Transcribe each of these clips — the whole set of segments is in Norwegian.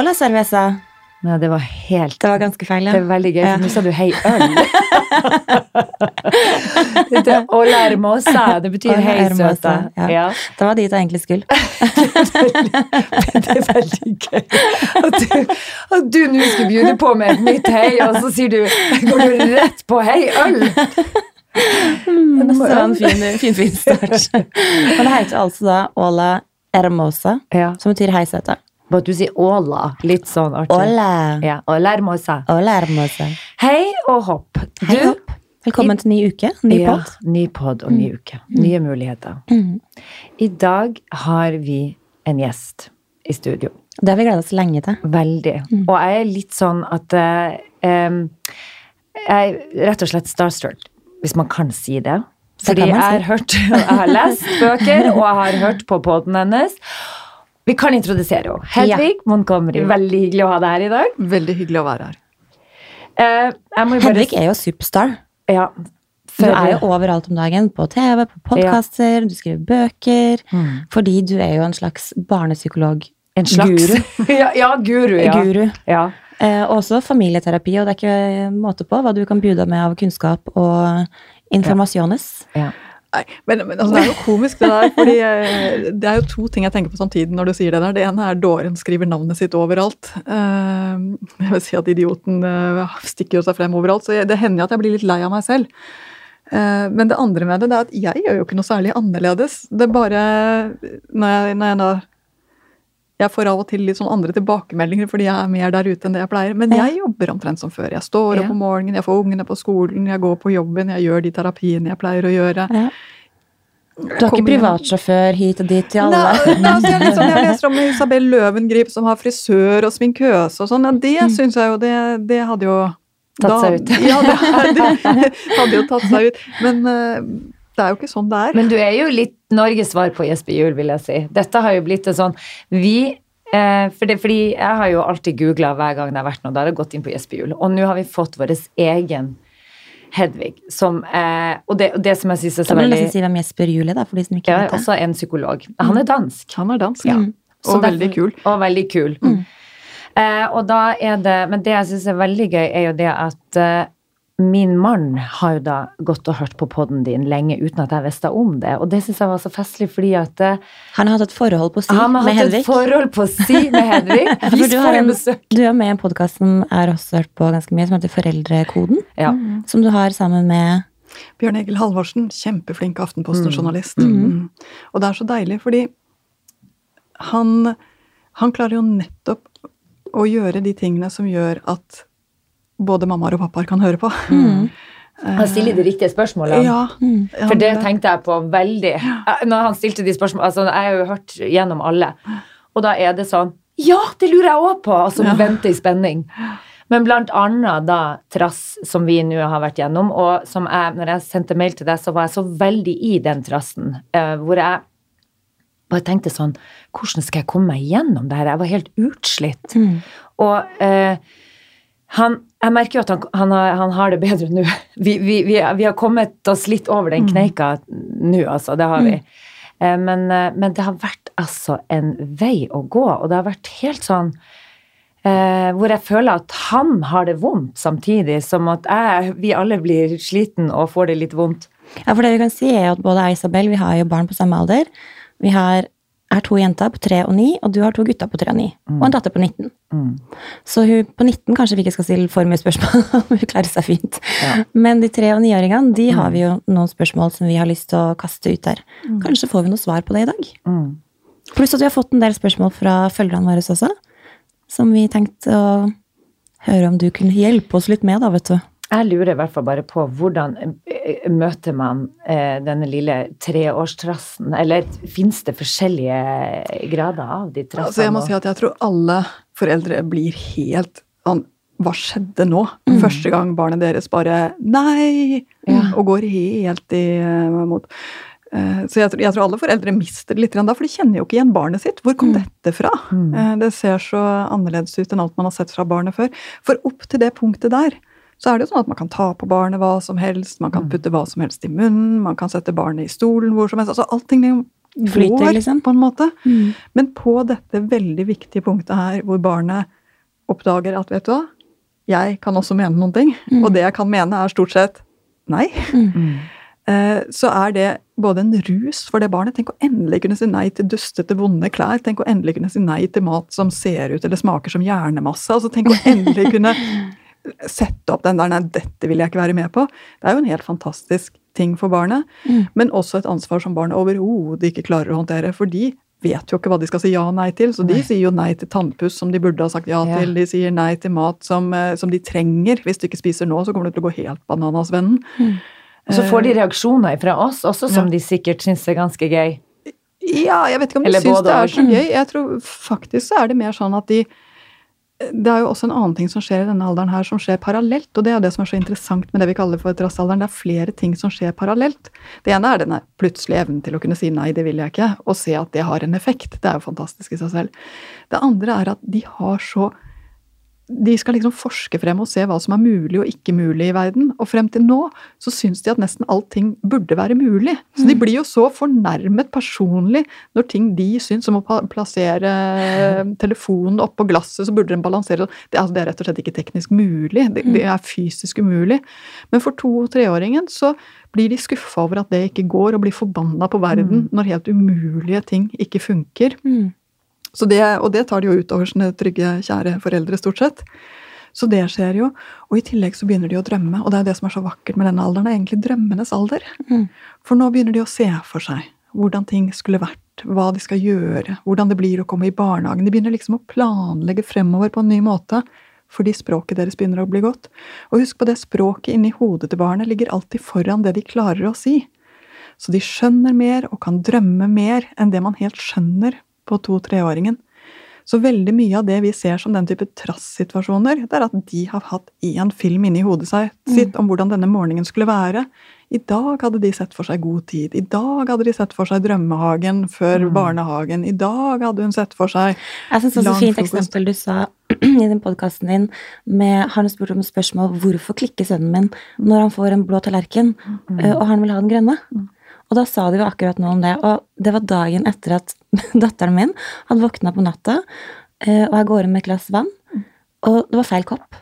Hola, cerveza. Nei, det var helt Det var ganske feil, Det ja. er veldig gøy, Ja. for nå sa du hei øl. det Hola hermosa. Det betyr Hola, hei søta. ja. Ja. Det var dit jeg egentlig skulle. Det er veldig gøy. At du, at du nå skal begynne på med et nytt hei, og så sier du Går du rett på hei øl? Mm, det var en fin, fin, fin start. Men det heter altså da Ola hermosa, som betyr hei, søta. Bare du sier åla. Litt sånn artig. Åla. Ja, Hola hermosa. Hola hermosa. Hei og hopp. Hei, Du- hopp. Velkommen til ny uke, ny ja, podd. Ny pod og ny uke. Nye muligheter. Mm. I dag har vi en gjest i studio. Det har vi gleda oss lenge til. Veldig. Mm. Og jeg er litt sånn at eh, Jeg er rett og slett starstruck, hvis man kan si det. Det Fordi jeg har, hørt, jeg har lest bøker, og jeg har hørt på poden hennes. Vi kan introdusere henne. Hedvig Montgomery. Veldig hyggelig å ha deg her i dag. Veldig hyggelig å være her. Uh, jeg må bare Hedvig er jo superstar. ja, Du er jo overalt om dagen. På TV, på podkaster, du skriver bøker. Mm. Fordi du er jo en slags barnepsykolog. En slags Guru. ja, ja, guru. Ja. Guru. Ja. Eh, også familieterapi, og det er ikke måte på hva du kan bjude med av kunnskap og informasjones. Ja. Nei, men, men altså, det er jo komisk, det der. fordi eh, det er jo to ting jeg tenker på samtidig når du sier det der. Det ene er dåren skriver navnet sitt overalt. Eh, jeg vil si at idioten eh, stikker jo seg frem overalt, så det hender jo at jeg blir litt lei av meg selv. Men det andre med det, det er at jeg gjør jo ikke noe særlig annerledes. Det er bare når jeg, når jeg da jeg får av og til litt sånn andre tilbakemeldinger fordi jeg er mer der ute enn det jeg pleier. Men jeg jobber omtrent som før. Jeg står opp om morgenen, jeg får ungene på skolen, jeg går på jobben, jeg gjør de terapiene jeg pleier å gjøre. Du har ikke privatsjåfør hit og dit til alle? Nei, nei, altså, jeg, liksom, jeg leser om Isabel Løvengrip som har frisør og sminkøse og sånn. Ja, det Mm. syns jeg jo det, det hadde jo Tatt seg ut. Ja, det, det hadde jo tatt seg ut. Men eh, det er jo ikke sånn det er. Men du er jo litt Norges svar på Jesper Juel, vil jeg si. Dette har jo blitt en sånn Vi eh, for det, Fordi jeg har jo alltid googla hver gang det har vært noe, da har jeg gått inn på Jesper Juel. Og nå har vi fått vår egen Hedvig, som eh, Og det, og det som jeg syns er så veldig Da må du nesten si hvem Jesper Juel er, da, for de som ikke ja, vet det? Også en psykolog. Han er dansk. Han er dansk, Ja. Mm. Og, Og veldig kul. Og veldig kul. Eh, og da er det Men det jeg syns er veldig gøy, er jo det at eh, min mann har jo da gått og hørt på poden din lenge uten at jeg visste om det. Og det syns jeg var så festlig, fordi at eh, Han har hatt et forhold på si han har hatt et forhold på si med Hedvig. Ja, du, har en, besøk. du er med i en podkast som jeg har også hørt på ganske mye, som heter Foreldrekoden. Ja. Som du har sammen med Bjørn Egil Halvorsen, kjempeflink Aftenposten-journalist. Mm. Og det er så deilig, fordi han, han klarer jo nettopp å gjøre de tingene som gjør at både mammaer og pappaer kan høre på. Han stiller de riktige spørsmålene. Ja, For det tenkte jeg på veldig Eh, Når han stilte de spørsmålene altså Jeg har jo hørt gjennom alle. Og da er det sånn Ja, det lurer jeg òg på! Altså Ja. vente i spenning. Men blant annet da trass som vi nå har vært gjennom, og som jeg, når jeg sendte mail til deg, så var jeg så veldig i den trassen. eh, hvor jeg bare tenkte sånn Hvordan skal jeg komme meg gjennom det her? Jeg var helt utslitt. Og eh, han, jeg merker jo at han, han, har, han har det bedre nå. Vi, vi, vi, vi har kommet oss litt over den kneika nå, altså. Det har vi. Mm. Men, eh, men det har vært altså en vei å gå, og det har vært helt sånn eh, Hvor jeg føler at han har det vondt, samtidig som at jeg, vi alle blir sliten og får det litt vondt. Ja, for det vi kan si er jo at både jeg og Isabel, vi har jo barn på samme alder. Vi har, er to jenter på tre og ni, og du har to gutter på tre og ni. Og en datter på 19. Mm. Så hun på 19 kanskje vi ikke skal stille for mye spørsmål, hun klarer seg fint. Ja. Men de tre- og niåringene, de har vi jo noen spørsmål som vi har lyst til å kaste ut der. Kanskje får vi noe svar på det i dag. Mm. Pluss at vi har fått en del spørsmål fra følgerne våre også, som vi tenkte å høre om du kunne hjelpe oss litt med, da, vet du. Jeg lurer i hvert fall bare på hvordan eh, møter man eh, denne lille treårstrassen? Eller fins det forskjellige grader av de trassene? Altså jeg må si at jeg tror alle foreldre blir helt an Hva skjedde nå? Første gang barnet deres bare Nei! Ja. Og går helt i eh, Så jeg tror, jeg tror alle foreldre mister det litt, da, for de kjenner jo ikke igjen barnet sitt. Hvor kom dette fra? Mm. Det ser så annerledes ut enn alt man har sett fra barnet før. For opp til det punktet der, så er det jo sånn at man kan ta på barnet hva som helst, man kan putte hva som helst i munnen, man kan sette barnet i stolen hvor som helst. altså Allting Flyter, går, liksom. på en måte. Mm. Men på dette veldig viktige punktet her, hvor barnet oppdager at vet du hva, jeg kan også mene noen ting, Mm. og det jeg kan mene er stort sett nei, Mm. eh, så er det både en rus for det barnet. Tenk å endelig kunne si nei til dustete, vonde klær. Tenk å endelig kunne si nei til mat som ser ut eller smaker som hjernemasse. altså Tenk å endelig kunne sette opp den der 'nei, dette vil jeg ikke være med på'. Det er jo en helt fantastisk ting for barnet, Mm. men også et ansvar som barnet overhodet ikke klarer å håndtere. For de vet jo ikke hva de skal si ja og nei til, så de Nei. sier jo nei til tannpuss som de burde ha sagt ja Ja. til. De sier nei til mat som, eh, som de trenger. Hvis du ikke spiser nå, så kommer det til å gå helt bananas, vennen. Og så får de reaksjoner fra oss også, som Ja. de sikkert syns er ganske gøy. Ja, jeg vet ikke om de syns det er så gøy. Jeg tror faktisk så er det mer sånn at de Det er jo også en annen ting som skjer i denne alderen her, som skjer parallelt. Og det er det som er så interessant med det vi kaller for trassalderen. Det er flere ting som skjer parallelt. Det ene er denne plutselige evnen til å kunne si nei, det vil jeg ikke, og se at det har en effekt. Det er jo fantastisk i seg selv. Det andre er at de har så de skal liksom forske frem og se hva som er mulig og ikke mulig i verden. Og frem til nå så syns de at nesten allting burde være mulig. Så de blir jo så fornærmet personlig når ting de syns, som å plassere telefonen oppå glasset, så burde den balansere det, altså, det er rett og slett ikke teknisk mulig. Det, det er fysisk umulig. Men for to- og treåringen så blir de skuffa over at det ikke går, og blir forbanna på verden når helt umulige ting ikke funker. Mm. Så det, og det tar de jo utover sine trygge, kjære foreldre, stort sett. Så det skjer jo. Og i tillegg så begynner de å drømme, og det er det som er så vakkert med denne alderen. Det er egentlig drømmenes alder. Mm. For nå begynner de å se for seg hvordan ting skulle vært, hva de skal gjøre, hvordan det blir å komme i barnehagen. De begynner liksom å planlegge fremover på en ny måte. Fordi språket deres begynner å bli godt. Og husk på det, språket inni hodet til barnet ligger alltid foran det de klarer å si. Så de skjønner mer og kan drømme mer enn det man helt skjønner på to-treåringen. Så veldig mye av det vi ser som den type trass-situasjoner, det er at de har hatt én film inni hodet seg, sitt om hvordan denne morgenen skulle være. I dag hadde de sett for seg god tid. I dag hadde de sett for seg drømmehagen før barnehagen. I dag hadde hun sett for seg Jeg syns også et fint frokost. eksempel du sa i den podkasten din med han spurte om spørsmål hvorfor klikker sønnen min når han får en blå tallerken, mm. og han vil ha den grønne? Og da sa de jo akkurat noe om det, og det var dagen etter at datteren min hadde våkna på natta, eh, og jeg går inn med et glass vann, og det var feil kopp.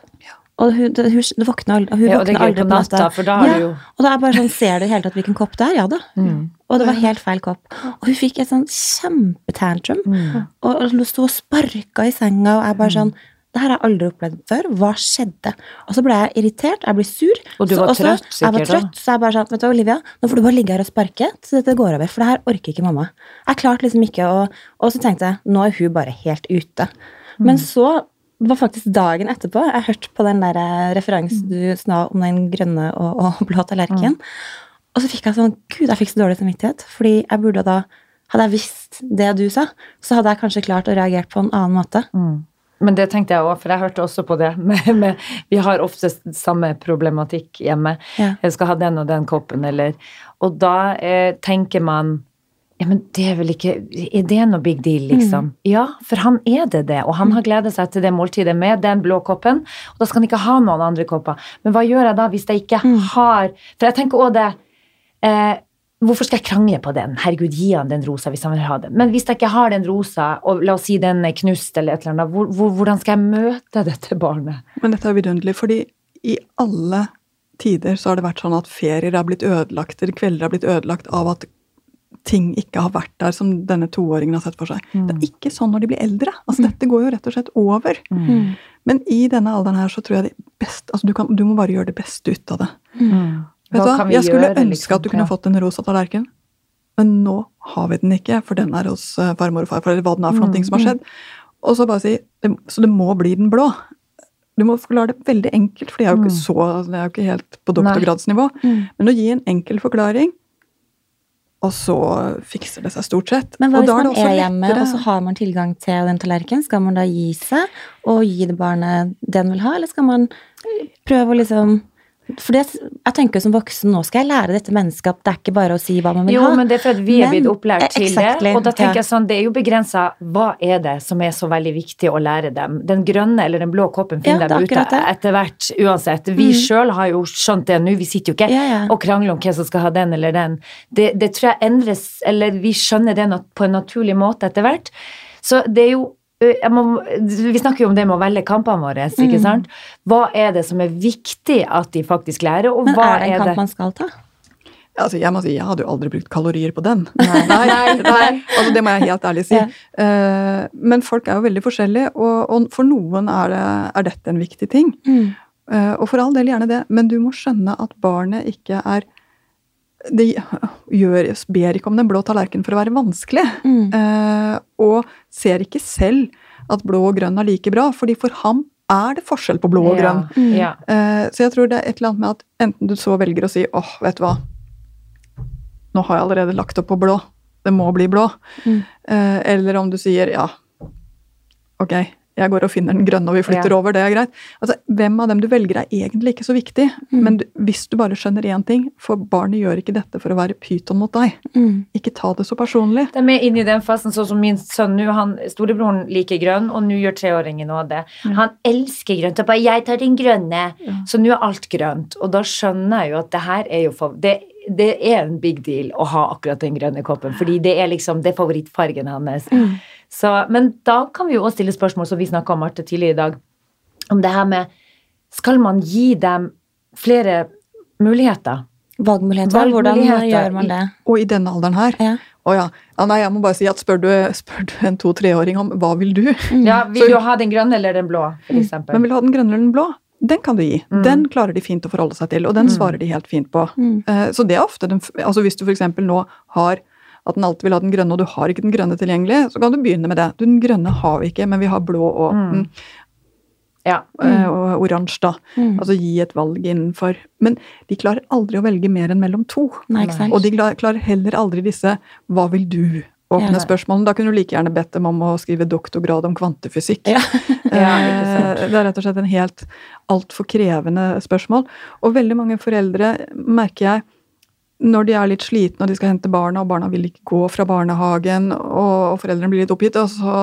Og hun, det, hun, det våkna og hun Ja, og våkna aldri på natta, for da har ja, du jo- Og da er bare sånn, ser du i hele tatt hvilken kopp det er? Ja da. Mm. Og det var helt feil kopp. Og hun fikk et sånn kjempetantrum. Mm. Og og sto og sparka i senga, og jeg bare sånn Det her har jeg aldri opplevd før. Hva skjedde? Og så ble jeg irritert, jeg ble sur. Og du Så var også- trøtt Jeg var trøtt, da. så jeg bare sånn Vet du Olivia, nå får du bare ligge her og sparke til dette går over, for det her orker ikke mamma. Jeg klarte liksom ikke å Og så tenkte jeg nå er hun bare helt ute. Men så det var faktisk dagen etterpå jeg hørte på den der eh, referansen du sa om den grønne og, og blå tallerkenen. Og så fikk jeg sånn Gud, jeg fikk så dårlig samvittighet. Fordi jeg burde da Hadde jeg visst det du sa, så hadde jeg kanskje klart å reagere på en annen måte. Mm. Men det tenkte jeg òg, for jeg hørte også på det. Med, med, vi har ofte samme problematikk hjemme. Ja. Jeg skal ha den og den koppen, eller Og da eh, tenker man ja, men det er vel ikke Er det noe big deal, liksom? Ja, for han er det det, og han har gledet seg til det måltidet med den blå koppen, og da skal han ikke ha noen andre kopper. Men hva gjør jeg da hvis jeg ikke har For jeg tenker òg det eh, Hvorfor skal jeg krangle på den? Herregud, gi han den rosa hvis han vil ha den. Men hvis jeg ikke har den rosa, og la oss si den er knust eller et eller annet, hvor, hvor, hvordan skal jeg møte dette barnet? Men dette er vidunderlig, fordi i alle tider så har det vært sånn at ferier er blitt ødelagt, eller kvelder er blitt ødelagt av at ting ikke har vært der som denne toåringen har sett for seg. Det er ikke sånn når de blir eldre. Altså Dette går jo rett og slett over. Mm. Men i denne alderen her så tror jeg det best, altså du, kan, du må bare gjøre det beste ut av det. Vet du Hva Jeg skulle gjøre, ønske liksom? at du kunne Ja. fått en rosa tallerken, men nå har vi den ikke, for den er hos eh, farmor og farfar, eller hva den er for noe Mm, som har skjedd. Og så bare si Så det må bli den blå. Du må forklare det veldig enkelt, for jeg er jo ikke Mm. så, altså, er jo ikke helt på doktorgradsnivå. Men å gi en enkel forklaring, og så fikser det seg stort sett. Men hva hvis man er, er hjemme, lettere- og så har man tilgang til den tallerkenen? Skal man da gi seg og gi det barnet den vil ha, eller skal man prøve å liksom For det, jeg tenker som voksen, nå skal jeg lære dette mennesket at det er ikke bare å si hva man vil Jo, ha. men det er for at vi er blitt opplært til Exactly, det. Og da tenker ja. jeg sånn, det er jo begrensa hva er det som er så veldig viktig å lære dem. Den grønne eller den blå koppen finner ja, dem ute etter hvert uansett. Vi Mm. sjøl har jo skjønt det nå, vi sitter jo ikke Ja, ja. og krangler om hvem som skal ha den eller den. Det, det tror jeg endres, eller vi skjønner det på en naturlig måte etter hvert. Så det er jo må, Vi snakker jo om det med å velge kampene våre, ikke Mm. sant. Hva er det som er viktig at de faktisk lærer, og Men hva er det en er kamp det man skal ta? Altså, jeg må si, jeg hadde jo aldri brukt kalorier på den. Nei. nei, nei. Altså, det må jeg helt ærlig si. Ja. Uh, men folk er jo veldig forskjellige, og, og for noen er, det, er dette en viktig ting. Mm. Uh, og for all del gjerne det, men du må skjønne at barnet ikke er Det gjør, ber ikke om den blå tallerkenen for å være vanskelig. Mm. Eh, og ser ikke selv at blå og grønn er like bra, fordi for ham er det forskjell på blå og grønn. Ja, Mm. Eh, så jeg tror det er et eller annet med at enten du så velger å si åh, vet du hva, nå har jeg allerede lagt opp på blå, det må bli blå. Mm. Eh, eller om du sier ja, ok, jeg går og finner den grønne og vi flytter Ja. over, det er greit. Altså, hvem av dem du velger er egentlig ikke så viktig, Mm. men du, hvis du bare skjønner én ting, for barnet gjør ikke dette for å være pyton mot deg. Mm. Ikke ta det så personlig. De er inne i den fasen, sånn som min sønn nå. han, Storebroren liker grønn, og nå gjør treåringen òg det. Han elsker grønt. Og bare 'jeg tar den grønne'. Ja. Så nå er alt grønt. Og da skjønner jeg jo at det her er jo for, det, det er en big deal å ha akkurat den grønne koppen, fordi det er liksom det er favorittfargen hans. Mm. Så, men da kan vi jo også stille spørsmål, som vi snakka om Marte tidligere i dag, om det her med Skal man gi dem flere muligheter? Valgmuligheter. Hvordan gjør man det? Og i denne alderen her Ja. Å ja. ja. Nei, jeg må bare si at spør du, spør du en to-treåring om hva vil du, Mm. Ja, Vil du ha den grønne eller den blå, for eksempel? men vil du ha den grønne eller den blå? Den kan du gi. Mm. Den klarer de fint å forholde seg til, og den Mm. svarer de helt fint på. Mm. Eh, Så det er ofte den, altså Hvis du f.eks. nå har at den alltid vil ha den grønne, og du har ikke den grønne tilgjengelig, så kan du begynne med det. Den grønne har vi ikke, men vi har blå og, Mm. mm. Ja. eh, og oransje, da. Mm. Altså gi et valg innenfor. Men de klarer aldri å velge mer enn mellom to. Nei? Og de klarer heller aldri disse 'hva vil du?' Åpne spørsmålene. Da kunne du like gjerne bedt dem om å skrive doktorgrad om kvantefysikk. Ja. Ja. Eh, Det er rett og slett en helt altfor krevende spørsmål. Og veldig mange foreldre, merker jeg, når de er litt slitne og de skal hente barna, og barna vil ikke gå fra barnehagen, og, foreldrene blir litt oppgitt, og så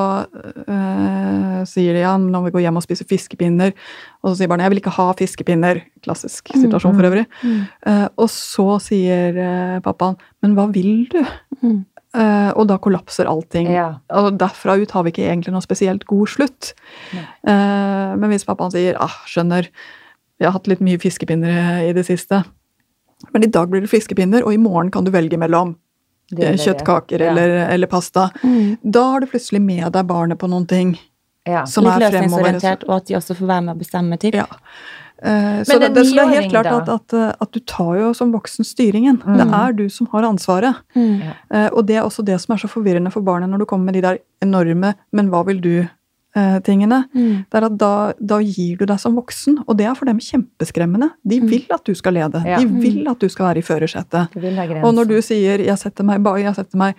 øh, sier de ja, nå må vi gå hjem og spise fiskepinner. Og så sier barna jeg vil ikke ha fiskepinner. Klassisk situasjon for øvrig. Mm. Uh, og så sier pappaen men hva vil du? Mm. Eh, og da kollapser allting. Ja. Og derfra ut har vi ikke egentlig noe spesielt god slutt. Nei. Eh, men hvis pappaen sier ah, skjønner, vi har hatt litt mye fiskepinner i det siste. Men i dag blir det fiskepinner, og i morgen kan du velge mellom Det eh, er det. kjøttkaker Ja. eller, eller pasta. Mm. Da har du plutselig med deg barnet på noen ting Ja. som Litt er fremover. løsningsorientert, og at de også får være med å bestemme. Typ. Ja. Eh, så det, det, så det er helt klart at, at, eh, at du tar jo som voksen styringen. Det Mm. er du som har ansvaret. Mm. Eh, og det er også det som er så forvirrende for barnet når du kommer med de der enorme 'men hva vil du?'-tingene. Mm. det er at da, da gir du deg som voksen, og det er for dem kjempeskremmende. De Mm. vil at du skal lede. Ja. De vil at du skal være i førersetet. Og når du sier 'jeg setter meg, jeg setter meg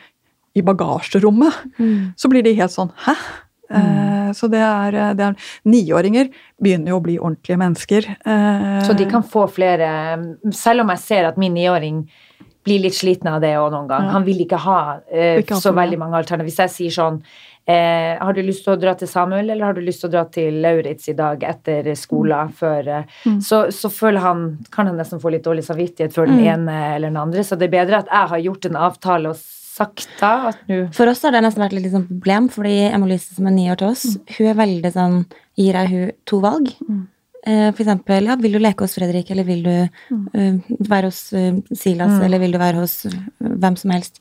i bagasjerommet', Mm. så blir de helt sånn 'hæ?' Eh, så det er, det er Niåringer begynner jo å bli ordentlige mennesker. Eh, Så de kan få flere Selv om jeg ser at min niåring blir litt sliten av det òg noen gang. Ja. Han vil ikke ha eh, Ikke så så veldig mange alternativer. Hvis jeg sier sånn eh, Har du lyst til å dra til Samuel, eller har du lyst til å dra til Lauritz i dag etter skolen? Før, eh, Mm. så, så føler han Kan han nesten få litt dårlig samvittighet for den Mm. ene eller den andre. Så det er bedre at jeg har gjort en avtale og sagt da at nå For oss har det nesten vært litt sånn problem, fordi Emma-Lise som er ni år til oss, hun er veldig sånn Gir jeg hun to valg? Mm. Eh, For eksempel, ja, vil du leke hos Fredrik, eller vil du Mm. eh, være hos uh, Silas, Mm. eller vil du være hos uh, hvem som helst?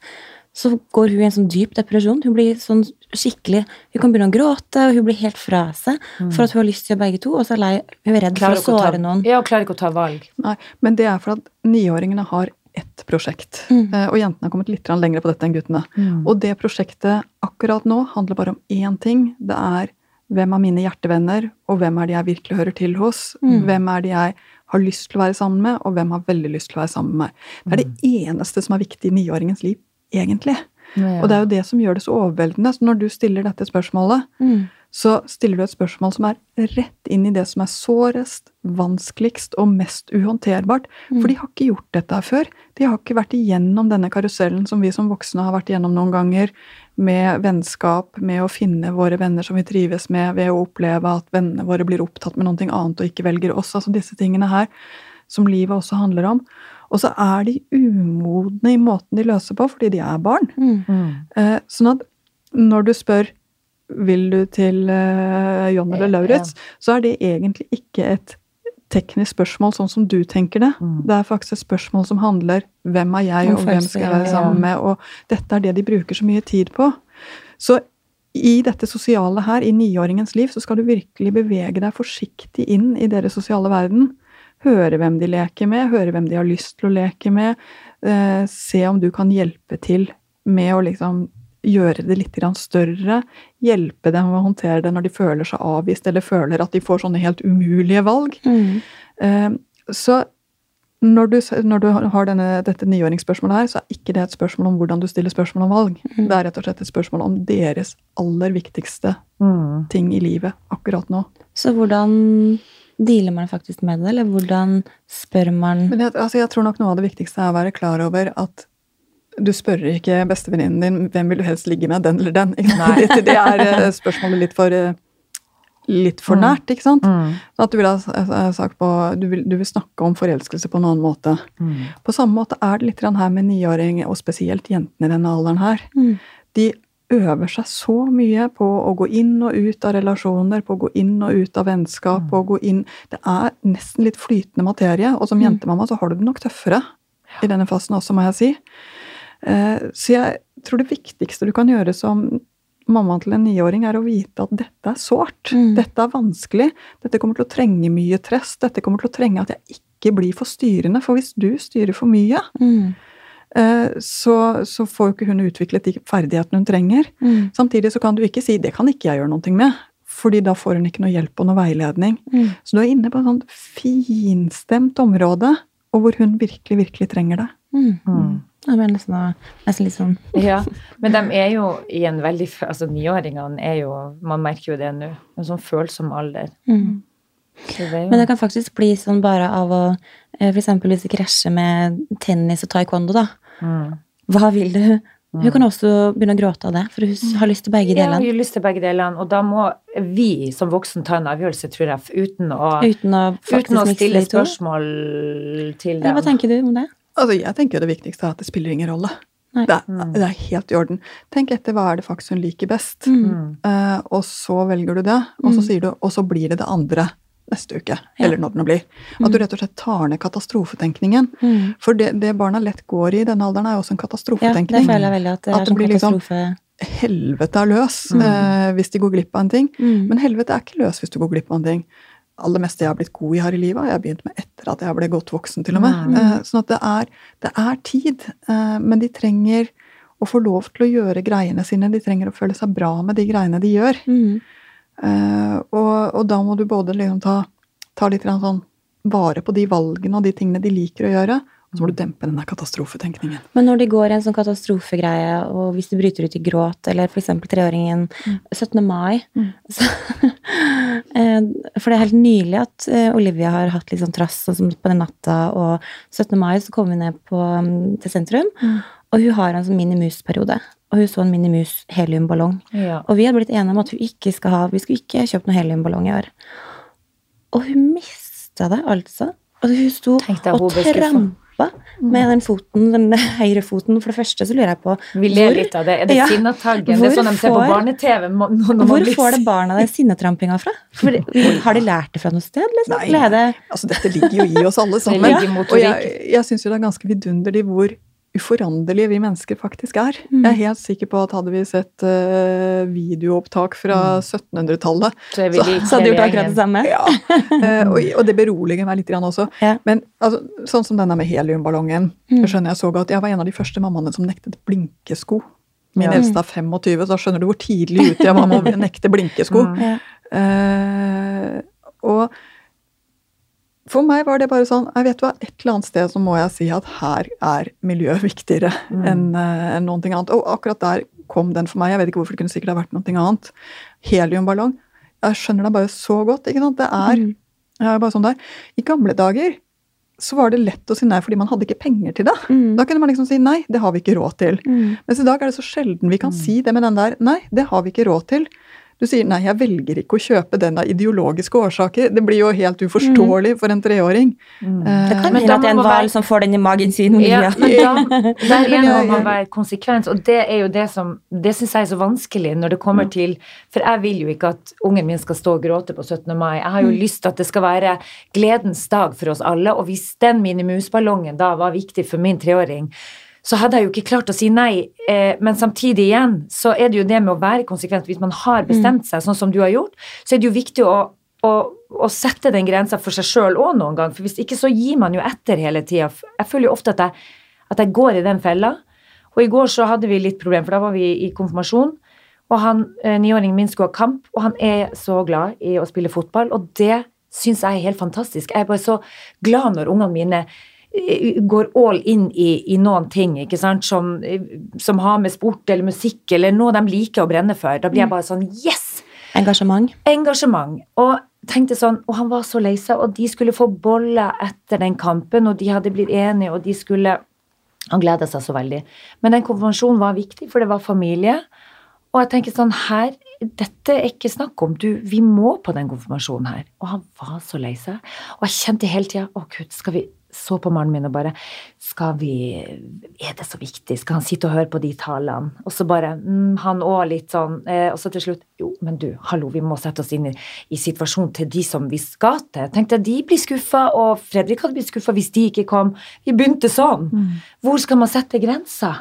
Så går hun i en sånn dyp depresjon. Hun blir sånn skikkelig Hun kan begynne å gråte, og hun blir helt fra seg for at hun har lyst til å begge to, og så er lei, hun er redd for klarer å ikke å ta, såre noen. ja, og klarer ikke å ta valg. Nei, men det er for at niåringene har ett prosjekt. Mm. Eh, og jentene har kommet litt lenger på dette enn guttene. Mm. Og det prosjektet akkurat nå handler bare om én ting. Det er hvem er mine hjertevenner, og hvem er de jeg virkelig hører til hos? Mm. Hvem er de jeg har lyst til å være sammen med, og hvem har veldig lyst til å være sammen med meg? Det er det eneste som er viktig i niåringens liv, egentlig. Ja. Og det er jo det som gjør det så overveldende. Så når du stiller dette spørsmålet, Mm. Så stiller du et spørsmål som er rett inn i det som er sårest, vanskeligst og mest uhåndterbart. Mm. For de har ikke gjort dette før. De har ikke vært igjennom denne karusellen som vi som voksne har vært igjennom noen ganger, med vennskap, med å finne våre venner som vi trives med, ved å oppleve at vennene våre blir opptatt med noe annet og ikke velger oss. Altså disse tingene her som livet også handler om. Og så er de umodne i måten de løser på, fordi de er barn. Mm. Eh, sånn at når du spør vil du til uh, John eller Lauritz, så er det egentlig ikke et teknisk spørsmål sånn som du tenker det. Mm. Det er faktisk et spørsmål som handler hvem er jeg, og hvem skal jeg være sammen med, og dette er det de bruker så mye tid på. Så i dette sosiale her, i niåringens liv, så skal du virkelig bevege deg forsiktig inn i deres sosiale verden. Høre hvem de leker med, høre hvem de har lyst til å leke med. Eh, se om du kan hjelpe til med å liksom gjøre det litt større. Hjelpe dem å håndtere det når de føler seg avvist, eller føler at de får sånne helt umulige valg. Mm. Eh, så når du, når du har denne, dette niåringsspørsmålet her, så er ikke det et spørsmål om hvordan du stiller spørsmål om valg. Mm. Det er rett og slett et spørsmål om deres aller viktigste Mm. ting i livet akkurat nå. Så hvordan dealer man faktisk med det, eller hvordan spør man Men jeg, altså jeg tror nok noe av det viktigste er å være klar over at du spør ikke bestevenninnen din hvem vil du helst ligge med, den eller den. Det er eh, spørsmålet litt for, eh, litt for Mm. nært, ikke sant? Mm. At du vil ha eh, sagt på, du vil, du vil snakke om forelskelse på en annen måte. Mm. På samme måte er det litt her med niåringer, og spesielt jentene i denne alderen her. Mm. De øver seg så mye på å gå inn og ut av relasjoner, på å gå inn og ut av vennskap, Mm. på å gå inn Det er nesten litt flytende materie, og som Mm. jentemamma så har du det nok tøffere i denne fasen også, må jeg si. Eh, Så jeg tror det viktigste du kan gjøre som mamma til en niåring, er å vite at dette er sårt. Mm. Dette er vanskelig. Dette kommer til å trenge mye trest. Dette kommer til å trenge at jeg ikke blir for styrende. For hvis du styrer for mye, Mm. eh, så, så får jo ikke hun utviklet de ferdighetene hun trenger. Mm. Samtidig så kan du ikke si 'det kan ikke jeg gjøre noe med', fordi da får hun ikke noe hjelp og noe veiledning. Mm. Så du er inne på et sånt finstemt område, og hvor hun virkelig, virkelig trenger det. Mm. Mm. Jeg ble nesten, nesten litt sånn Ja, men de er jo i en veldig Altså niåringene er jo Man merker jo det nå. En sånn følsom alder. mm. Det jo Men det kan faktisk bli sånn bare av å f.eks. For eksempel hvis du krasjer med tennis og taekwondo, da. mm. Hva vil du? Hun kan også begynne å gråte av det, for hun har lyst til begge delene. Ja, hun har lyst til begge delene, og da må vi som voksen ta en avgjørelse, tror jeg, uten å, Uten å uten å stille spørsmål til Eller hva tenker du om det? Altså, Jeg tenker jo det viktigste er at det spiller ingen rolle. Det er, Mm. det er helt i orden. Tenk etter hva er det faktisk hun liker best. Mm. Eh, og så velger du det, og så Mm. sier du, og så blir det det andre neste uke. Ja. Eller når det nå blir. At du rett og slett tar ned katastrofetenkningen. Mm. For det, det barna lett går i i denne alderen, er jo også en katastrofetenkning. Ja, det føler jeg veldig at det At det blir liksom- katastrofe. Helvete er løs Mm. eh, hvis de går glipp av en ting. Mm. Men helvete er ikke løs hvis du går glipp av en ting. Aller meste jeg har blitt god i her i livet, Jeg har begynt med etter at jeg ble godt voksen, til og med. Mm. Eh, sånn at det er, det er tid. Eh, men de trenger å få lov til å gjøre greiene sine. De trenger å føle seg bra med de greiene de gjør. Mm. Eh, og, og da må du både liksom ta, ta litt sånn vare på de valgene og de tingene de liker å gjøre, så må du dempe den der katastrofetenkningen. Men når de går i en sånn katastrofegreie, og hvis de bryter ut i gråt, eller f.eks. treåringen Mm. 17. mai Mm. så, eh, For det er helt nylig at eh, Olivia har hatt litt sånn trass sånn på den natta, og 17. mai så kom vi ned på, mm, til sentrum, Mm. og hun har en sånn minimusperiode. Og hun så en minimus heliumballong. Ja. Og vi hadde blitt enige om at hun ikke skal ha, vi skulle ikke kjøpe noen heliumballong i år. Og hun mista det, altså. Og hun sto og hun trampa med den foten, den høyre foten. For det første så lurer jeg på Vi ler hvor- litt av det. Er det Ja. Sinnataggen? Det er sånn de ser på barne-TV. Hvor blir- får det barna det sinnetrampinga fra? For, har de lært det fra noe sted? Liksom? Nei. Det Altså, dette ligger jo i oss alle sammen. ja. Og jeg, jeg syns jo det er ganske vidunderlig hvor uforanderlige vi mennesker faktisk er. Mm. Jeg er helt sikker på at hadde vi sett uh, videoopptak fra 1700-tallet Så Så- hadde vi gjort akkurat det samme? ja, uh, og, og det beroliger meg litt grann også. Ja. Men altså, sånn som denne med heliumballongen. Mm. Jeg skjønner jeg så godt. Jeg var en av de første mammaene som nektet blinkesko. Min Ja. eldste er 25, så da skjønner du hvor tidlig ute jeg var med å nekte blinkesko. Mm. Ja. Uh, og for meg var det bare sånn jeg vet hva, Et eller annet sted så må jeg si at her er miljø viktigere Mm. enn en enn noe annet. Og akkurat der kom den for meg. Jeg vet ikke hvorfor det kunne sikkert ha vært noe annet. Heliumballong. Jeg skjønner deg bare så godt. ikke sant? Det er, Mm. er bare sånn der. I gamle dager så var det lett å si nei fordi man hadde ikke penger til det. Mm. Da kunne man liksom si nei, det har vi ikke råd til. Mm. Mens i dag er det så sjelden vi kan si det med den der nei, det har vi ikke råd til. Du sier nei, jeg velger ikke å kjøpe den av ideologiske årsaker. Det blir jo helt uforståelig for en treåring. Mm. Eh, Det kan Men hende at det er en man hval være- som får den i magen sin. Ja, men da, der igjen må man være konsekvens, og det er jo det som Det syns jeg er så vanskelig når det kommer til For jeg vil jo ikke at ungen min skal stå og gråte på 17. mai. Jeg har jo lyst til at det skal være gledens dag for oss alle, og hvis den minimusballongen da var viktig for min treåring, så hadde jeg jo ikke klart å si nei. Eh, men samtidig igjen, så er det jo det med å være konsekvent. Hvis man har bestemt seg, sånn som du har gjort, så er det jo viktig å, å, å sette den grensa for seg sjøl òg noen gang. For hvis ikke så gir man jo etter hele tida. Jeg føler jo ofte at jeg, at jeg går i den fella. Og i går så hadde vi litt problem, for da var vi i konfirmasjon. Og han eh, niåringen min skulle ha kamp, og han er så glad i å spille fotball. Og det syns jeg er helt fantastisk. Jeg er bare så glad når ungene mine går all in i, i noen ting ikke sant? Som, som har med sport eller musikk eller noe de liker å brenne for. Da blir jeg bare sånn Yes! Engasjement. engasjement. Og tenkte sånn, og han var så lei seg, og de skulle få boller etter den kampen, og de hadde blitt enige, og de skulle Han gleda seg så veldig. Men den konfirmasjonen var viktig, for det var familie. Og jeg tenker sånn her, dette er ikke snakk om, du, vi må på den konfirmasjonen her. Og han var så lei seg. Og jeg kjente hele tida å gud, skal vi så på mannen min og bare Skal vi Er det så viktig? Skal han sitte og høre på de talene? Og så bare mm, Han òg litt sånn. Eh, og så til slutt Jo, men du, hallo, vi må sette oss inn i, i situasjonen til de som vi skal til. Tenkte jeg, de blir skuffa, og Fredrik hadde blitt skuffa hvis de ikke kom. Vi begynte sånn. Hvor skal man sette grensa?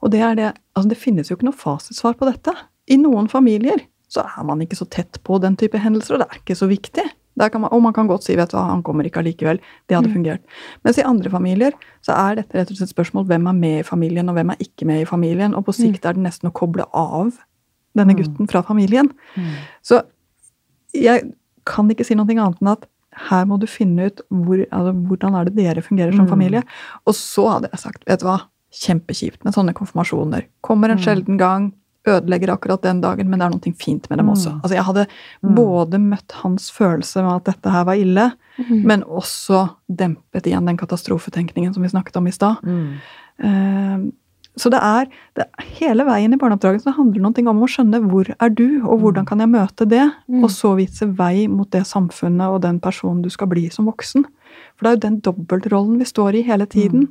Og det er det Altså, det finnes jo ikke noe fasitsvar på dette. I noen familier så er man ikke så tett på den type hendelser, og det er ikke så viktig. Der kan man, og man kan godt si vet du hva, han kommer ikke allikevel. Det hadde fungert. Mens i andre familier så er dette rett og slett et spørsmål hvem er med i familien, og hvem er ikke med i familien. Og på sikt er det nesten å koble av denne gutten fra familien. Så jeg kan ikke si noe annet enn at her må du finne ut hvor, altså, hvordan er det dere fungerer som Mm. familie. Og så hadde jeg sagt, vet du hva, kjempekjipt med sånne konfirmasjoner. Kommer en Mm. sjelden gang, ødelegger akkurat den dagen, men det er noe fint med dem Mm. også. Altså, jeg hadde Mm. både møtt hans følelse med at dette her var ille, mm. men også dempet igjen den katastrofetenkningen som vi snakket om i stad. Mm. Eh, Så det er, det hele veien i barneoppdragelsen handler noe om å skjønne hvor er du, og hvordan kan jeg møte det, Mm. og så vise vei mot det samfunnet og den personen du skal bli som voksen. For det er jo den dobbeltrollen vi står i hele tiden.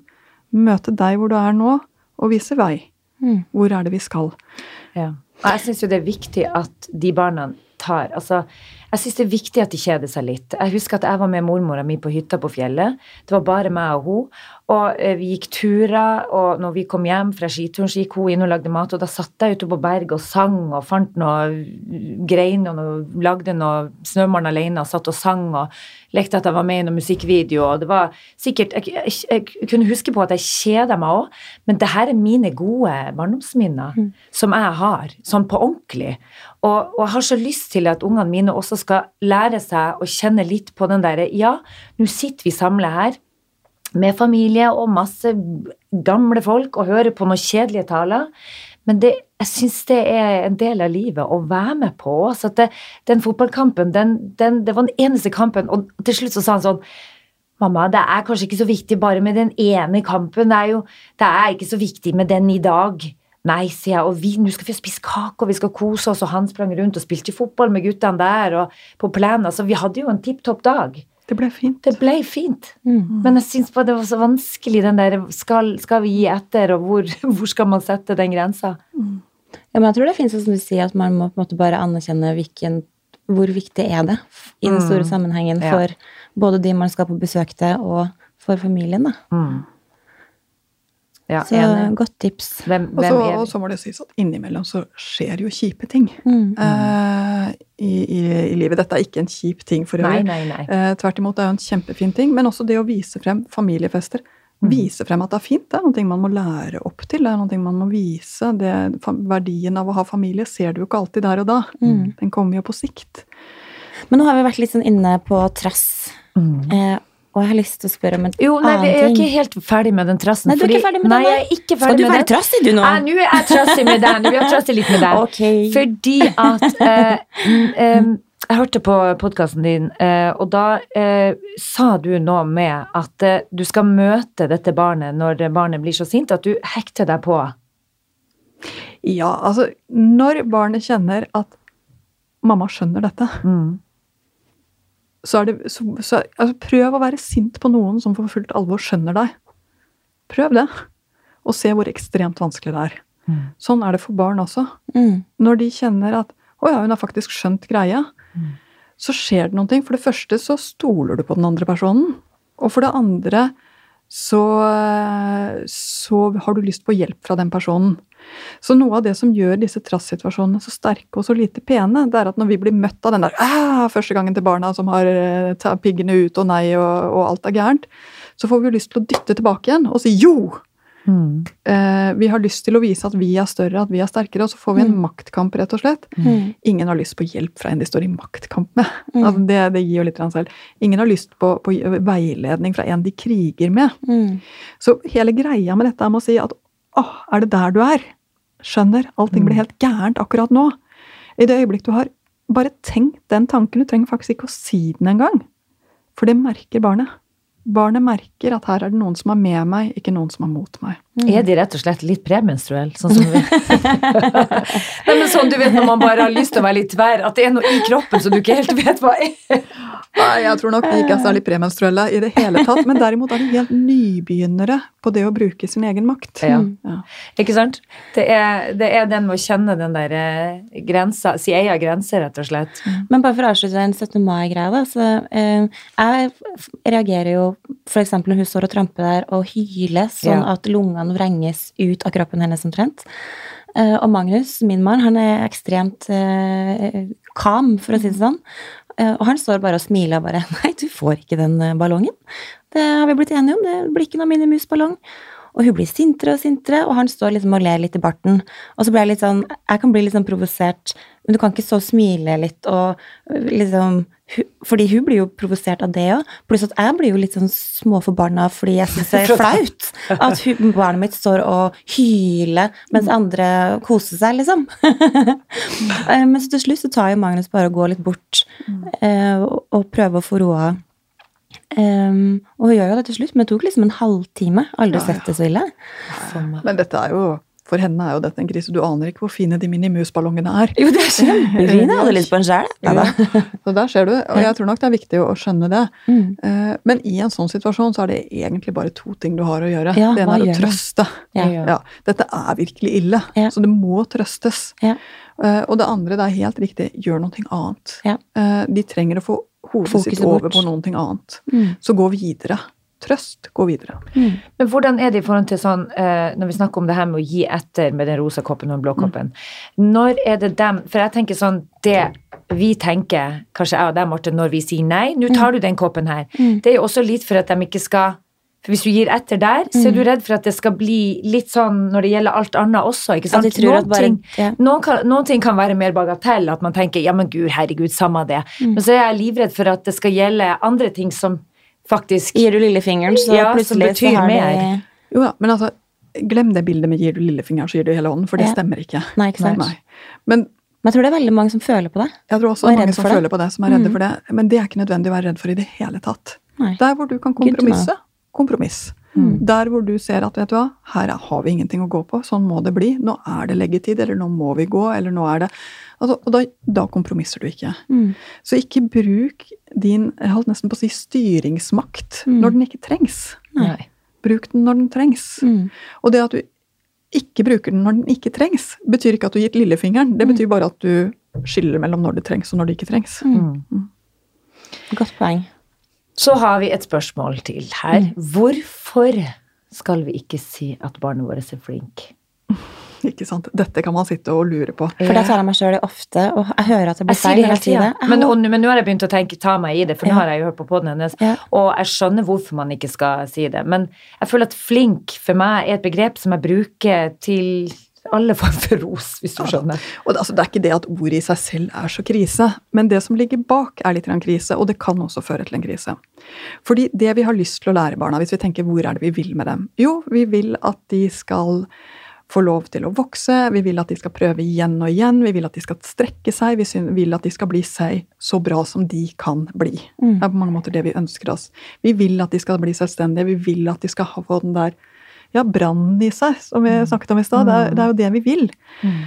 Møte deg hvor du er nå, og vise vei. Mm. Hvor er det vi skal? Ja. Og jeg syns jo det er viktig at de barna tar Altså, jeg syns det er viktig at de kjeder seg litt. Jeg husker at jeg var med mormora mi på hytta på fjellet. Det var bare meg og hun. Og eh, vi gikk turer, og når vi kom hjem fra skituren, så gikk hun inn og lagde mat, og da satt jeg ute på berget og sang og fant noe grein og noe, lagde noe snømann alene og satt og sang og lekte at jeg var med i noen musikkvideo, og det var sikkert Jeg, jeg, jeg kunne huske på at jeg kjeda meg òg, men det her er mine gode barndomsminner som jeg har, sånn på ordentlig. Og, og jeg har så lyst til at ungene mine også skal lære seg å kjenne litt på den derre Ja, nå sitter vi samla her med familie og masse gamle folk og høre på noen kjedelige taler. Men det, jeg syns det er en del av livet å være med på. Så det, den fotballkampen, den, den, det var den eneste kampen, og til slutt så sa han sånn Mamma, det er kanskje ikke så viktig bare med den ene kampen. Det er jo det er ikke så viktig med den i dag. Nei, sier jeg, og vi, nå skal vi spise kake, og vi skal kose oss, og han sprang rundt og spilte fotball med guttene der, og på plenen. Altså, vi hadde jo en tipp topp dag. Det ble fint. Det ble fint. Mm. Men jeg syns det var så vanskelig, den der skal, skal vi gi etter, og hvor, hvor skal man sette den grensa? Ja, men jeg tror det finnes som du sier, at man må på en måte bare anerkjenne hvilken, hvor viktig er det i den store Mm. sammenhengen Ja. for både de man skal på besøk til, og for familien. Da. Mm. Ja, Så enig. godt tips. Hvem, Og hvem så, er og så må det sies at innimellom så skjer jo kjipe ting Mm. uh, i, i, i livet. Dette er ikke en kjip ting for øvrig. nei, nei. Eh, tvert imot, det er jo en kjempefin ting. Men også det å vise frem familiefester. Vise frem at det er fint. Det er noe man må lære opp til. Det er noe man må vise. Det, verdien av å ha familie ser du jo ikke alltid der og da. Mm. Den kommer jo på sikt. Men nå har vi vært litt sånn inne på trass, eh, og jeg har lyst til å spørre om en Jo, nei, vi er annen ting. ikke helt ferdig med den trassen. Nei, du er ikke ferdig med nei, den, jeg er ikke ferdig Skal du med være den. trassig, du nå? Nei, nå er jeg trassig med den. Vi har trassig litt med den. Ok. Fordi at eh, mm, Jeg hørte på podkasten din, eh, og da eh, sa du noe med at eh, du skal møte dette barnet når barnet blir så sint at du hekter deg på. Ja, altså når barnet kjenner at mamma skjønner dette, Mm. Så er det så, så, altså, Prøv å være sint på noen som for fullt alvor skjønner deg. Prøv det. Og se hvor ekstremt vanskelig det er. Mm. Sånn er det for barn også. Mm. Når de kjenner at 'Å ja, hun har faktisk skjønt greia', Mm. så skjer det noen ting. For det første så stoler du på den andre personen. Og for det andre så, så har du lyst på hjelp fra den personen. Så noe av det som gjør disse trass-situasjonene så sterke og så lite pene, det er at når vi blir møtt av den der «Ah, første gangen til barna som har eh, ta piggene ut og nei og, og alt er gærent, så får vi jo lyst til å dytte tilbake igjen og si jo! Mm. Eh, vi har lyst til å vise at vi er større, at vi er sterkere, og så får vi en Mm. maktkamp, rett og slett. Mm. Ingen har lyst på hjelp fra en de står i maktkamp med. Mm. Altså det, det gir jo litt selv. Ingen har lyst på, på veiledning fra en de kriger med. Mm. Så hele greia med dette er med å si at åh, er det der du er? Skjønner, allting blir helt gærent akkurat nå. I det øyeblikk du har bare tenkt den tanken, du trenger faktisk ikke å si den engang. For det merker barnet. Barnet merker at her er det noen som er med meg, ikke noen som er mot meg. Er de rett og slett litt premenstruelle, Sånn som vi Nei, men sånn du vet når man bare har lyst til å være litt tverr, at det er noe i kroppen som du ikke helt vet hva er. Nei, jeg tror nok de ikke er særlig premenstruelle i det hele tatt. Men derimot er de helt nybegynnere på det å bruke sin egen makt. Ja. Ja. Ikke sant? Det er, det er den med å kjenne den der eh, grensa, si eia grense, rett og slett. Men bare for å avslutte den 17. mai-greia, da. Så, eh, jeg reagerer jo f.eks. når hun står og tramper der og hyler sånn Ja. at lungene vrenges ut av kroppen hennes omtrent. Eh, og Magnus, min mann, han er ekstremt eh, kam, for å si det sånn. Eh, og han står bare og smiler og bare Nei, du får ikke den eh, ballongen. Det har vi blitt enige om. Det blir ikke noe Minimus-ballong. Og hun blir sintere og sintere, og han står liksom og ler litt i barten. Og så blir jeg litt sånn Jeg kan bli litt sånn provosert, men du kan ikke så smile litt og øh, liksom Fordi hun blir jo provosert av det òg. Pluss at jeg blir jo litt sånn småforbanna fordi jeg syns det er flaut at hun, barnet mitt står og hyler mens andre koser seg, liksom. Eh, Men så til slutt så tar jo Magnus bare og går litt bort eh, og, og prøver å få roa Um, og hun gjør jo det til slutt, men det tok liksom en halvtime. Aldri Ja, sett det så ille. Ja. Men dette er jo For henne er jo dette en krise. Du aner ikke hvor fine de minimusballongene er. Jo, det er kjempefine! Jeg hadde lyst på en sjæl. Ja. Så der ser du. Og jeg tror nok det er viktig å, skjønne det. Mm. Eh, Men i en sånn situasjon så er det egentlig bare to ting du har å gjøre. Ja, det ene er å trøste. Ja. Ja. Dette er virkelig ille, Ja. så det må trøstes. Ja. Eh, og det andre, det er helt riktig, gjør noe annet. Ja. Eh, de trenger å få hodet Fokuset sitt over bort. på noe annet. Mm. Så gå videre. Trøst, gå videre. Mm. Men hvordan er det i forhold til sånn, eh, når vi snakker om det her med å gi etter med den rosa koppen og den blå koppen, når er det dem For jeg tenker sånn, det vi tenker, kanskje jeg og deg, Marte, når vi sier nei, nå tar du den koppen her, Mm. det er jo også litt for at de ikke skal for Hvis du gir etter der, så er du redd for at det skal bli litt sånn når det gjelder alt annet også. ikke sant? Noen bare ting- ja. noen, kan, noen ting kan være mer bagatell, at man tenker ja, men gud, herregud, samme det. Mm. Men så er jeg livredd for at det skal gjelde andre ting som faktisk Gir du lillefingeren, så Ja, plutselig så betyr har mer. mer. Jo da, men altså, glem det bildet med gir du lillefingeren, så gir du hele hånden, for det Ja. stemmer ikke. Nei, ikke sant. Nei. Men Men jeg tror det er veldig mange som føler på det. jeg tror også Og det mange som det. føler på det, som er redde Mm. for det. Men det er ikke nødvendig å være redd for i det hele tatt. Nei. Der hvor du kan kompromisse, kompromisse, kompromiss. Mm. Der hvor du ser at vet du hva, her er- har vi ingenting å gå på, sånn må det bli. Nå er det leggetid, eller nå må vi gå, eller nå er det altså, Og da, da kompromisser du ikke. Mm. Så ikke bruk din jeg holdt nesten på å si styringsmakt Mm. når den ikke trengs. Nei. Bruk den når den trengs. Mm. Og det at du ikke bruker den når den ikke trengs, betyr ikke at du har gitt lillefingeren. Det betyr bare at du skiller mellom når det trengs og når det ikke trengs. Mm. Godt poeng. Så har vi et spørsmål til her. Hvorfor skal vi ikke si at barnet vårt er flink? Ikke sant? Dette kan man sitte og lure på. For det tar jeg meg sjøl ofte, og jeg hører at det blir feil hele tida. Men, men nå har jeg begynt å tenke, ta meg i det, for nå Ja. har jeg jo hørt på poden hennes, Ja. og jeg skjønner hvorfor man ikke skal si det. Men jeg føler at flink for meg er et begrep som jeg bruker til Alle form for ros, hvis du Ja. skjønner. Og det, altså, det er ikke det at ordet i seg selv er så krise, men det som ligger bak er litt en krise, og det kan også føre til en krise. Fordi det vi har lyst til å lære barna, hvis vi tenker hvor er det vi vil med dem? Jo, vi vil at de skal få lov til å vokse, vi vil at de skal prøve igjen og igjen, vi vil at de skal strekke seg, vi vil at de skal bli seg så bra som de kan bli. Mm. Det er på mange måter det vi ønsker oss. Vi vil at de skal bli selvstendige, vi vil at de skal ha få den der ja, brannen i seg, som vi snakket om i stad. Det, det er jo det vi vil. Mm.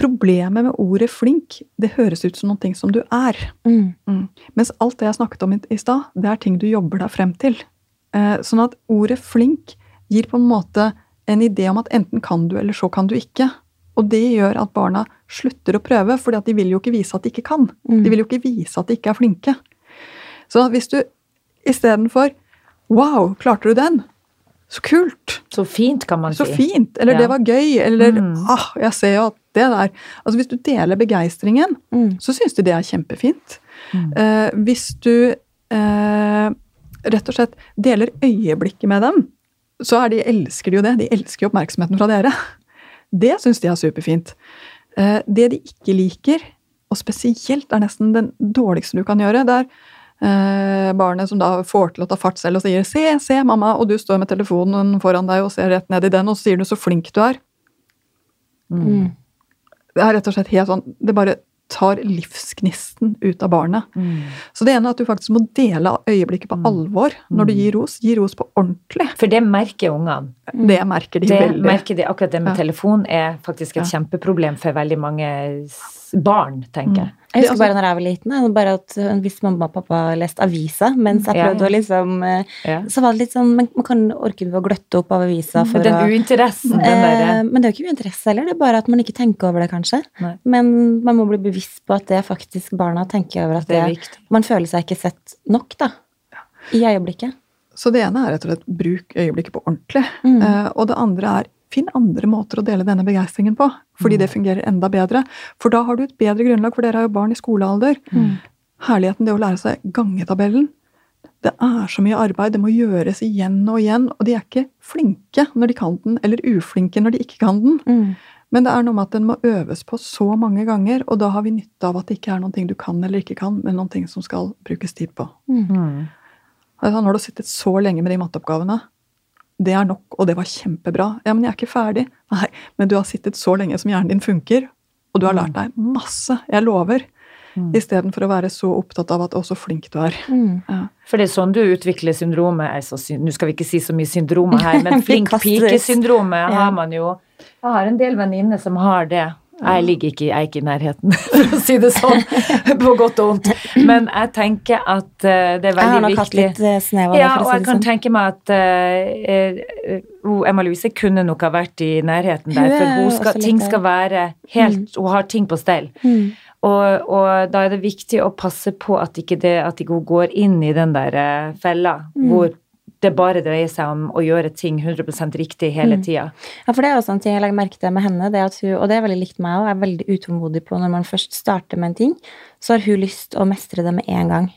Problemet med ordet flink, det høres ut som noen ting som du er. Mm. Mm. Mens alt det jeg snakket om i, i stad, det er ting du jobber deg frem til. Eh, sånn at ordet flink gir på en måte en idé om at enten kan du, eller så kan du ikke. Og det gjør at barna slutter å prøve, at de vil jo ikke vise at de ikke kan. Mm. De vil jo ikke vise at de ikke er flinke. Så hvis du istedenfor Wow, klarte du den? Så kult! Så fint, kan man Så si. fint! Eller Ja. det var gøy! Eller Mm. ah, jeg ser jo at det der Altså hvis du deler begeistringen, Mm. så syns de det er kjempefint. Mm. Eh, hvis du eh, rett og slett deler øyeblikket med dem, så de, elsker de jo det. De elsker jo oppmerksomheten fra dere. Det syns de er superfint. Eh, det de ikke liker, og spesielt er nesten den dårligste du kan gjøre, det er eh, barnet som da får til å ta fart selv og sier 'se, se, mamma', og du står med telefonen foran deg og ser rett ned i den, og så sier du 'så flink du er'. Mm. Det er rett og slett helt sånn, det bare tar livsgnisten ut av barnet. Mm. Så det ene er at du faktisk må dele øyeblikket på Mm. alvor når du gir ros. Gi ros på ordentlig. For det merker ungene. Det merker de Det veldig. merker de, akkurat det med Ja. telefon er faktisk et Ja. kjempeproblem for veldig mange barn, tenker jeg. Jeg husker bare når jeg var liten, bare at uh, hvis mamma og pappa leste avisa mens jeg prøvde ja. å liksom uh, Ja. Så var det litt sånn Man, man kan orke å gløtte opp av avisa for Den å uinteressen, den Eh, derre men det er jo ikke uinteresse heller, det er bare at man ikke tenker over det, kanskje. Nei. Men man må bli bevisst på at det faktisk barna tenker over at Det er det, man føler seg ikke sett nok, da. I øyeblikket. Så det ene er rett og slett bruk øyeblikket på ordentlig. Mm. Eh, og det andre er finn andre måter å dele denne begeistringen på. Fordi det fungerer enda bedre. For da har du et bedre grunnlag, for dere har jo barn i skolealder. Mm. Herligheten det å lære seg gangetabellen. Det er så mye arbeid, det må gjøres igjen og igjen. Og de er ikke flinke når de kan den, eller uflinke når de ikke kan den. Mm. Men det er noe med at den må øves på så mange ganger, og da har vi nytte av at det ikke er noen ting du kan eller ikke kan, men noen ting som skal brukes tid på. Mm. Altså, Nå har du sittet så lenge med de matteoppgavene. Det er nok, og det var kjempebra. Ja, men jeg er ikke ferdig. Nei, men du har sittet så lenge som hjernen din funker, og du har lært deg masse. Jeg lover. Mm. Istedenfor å være så opptatt av at 'å, så flink du er'. Mm. Ja. For det er sånn du utvikler syndromet altså, Nå skal vi ikke si så mye syndromer her, men flink pike-syndromet Ja. har man jo. Jeg har en del venninner som har det. Jeg ligger ikke, jeg er ikke i nærheten, for å si det sånn, på godt og vondt. Men jeg tenker at eh, det er Jeg har veldig viktig. hatt viktig. litt eh, snev av det, Ja, for og å si jeg det kan sånn. tenke meg at uh, Emma Louise kunne nok ha vært i nærheten der, for hun skal, ting skal være helt Hun har ting på stell. Mm. Og, og da er det viktig å passe på at ikke, det, at ikke hun går inn i den der fella Mm. hvor det bare dreier seg om å gjøre ting 100% riktig hele Mm. tida. Ja, for det er også en ting jeg legger merke til med henne, det at hun, og det er veldig likt meg òg, er veldig utålmodig på når man først starter med en ting, så har hun lyst å mestre det med en gang.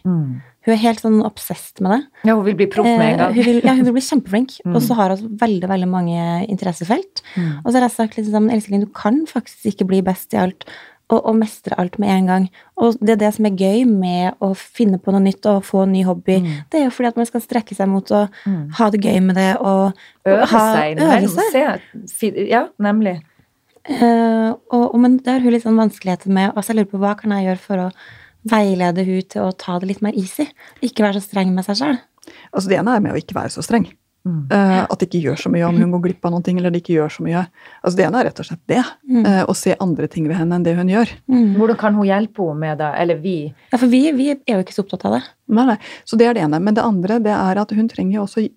Hun er helt sånn obsessed med det. Ja, hun vil bli proff med en Eh, gang. hun vil, ja, hun vil bli kjempeflink, Mm. og så har hun veldig veldig mange interessefelt. Mm. Og så har jeg sagt liksom, Elskelin, du kan faktisk ikke bli best i alt og, og mestre alt med en gang. Og det er det som er gøy med å finne på noe nytt og få en ny hobby. Mm. Det er jo fordi at man skal strekke seg mot å Mm. ha det gøy med det og Øve seg. øve seg. Ja, nemlig. Uh, og, og, men det har hun litt sånn vanskeligheter med. Altså, jeg lurer på hva kan jeg gjøre for å veilede hun til å ta det litt mer easy? Ikke være så streng med seg sjøl. Altså Det ene er med å ikke være så streng. Mm. Eh, at det ikke gjør så mye om hun går glipp av noen ting, eller det ikke gjør så mye. Altså Det ene er rett og slett det. Mm. eh, Å se andre ting ved henne enn det hun gjør. Mm. Hvordan kan hun hjelpe henne med det? Eller vi? Ja, for vi, vi er jo ikke så opptatt av det. Nei, nei. Så det er det ene. Men det andre det er at hun trenger jo også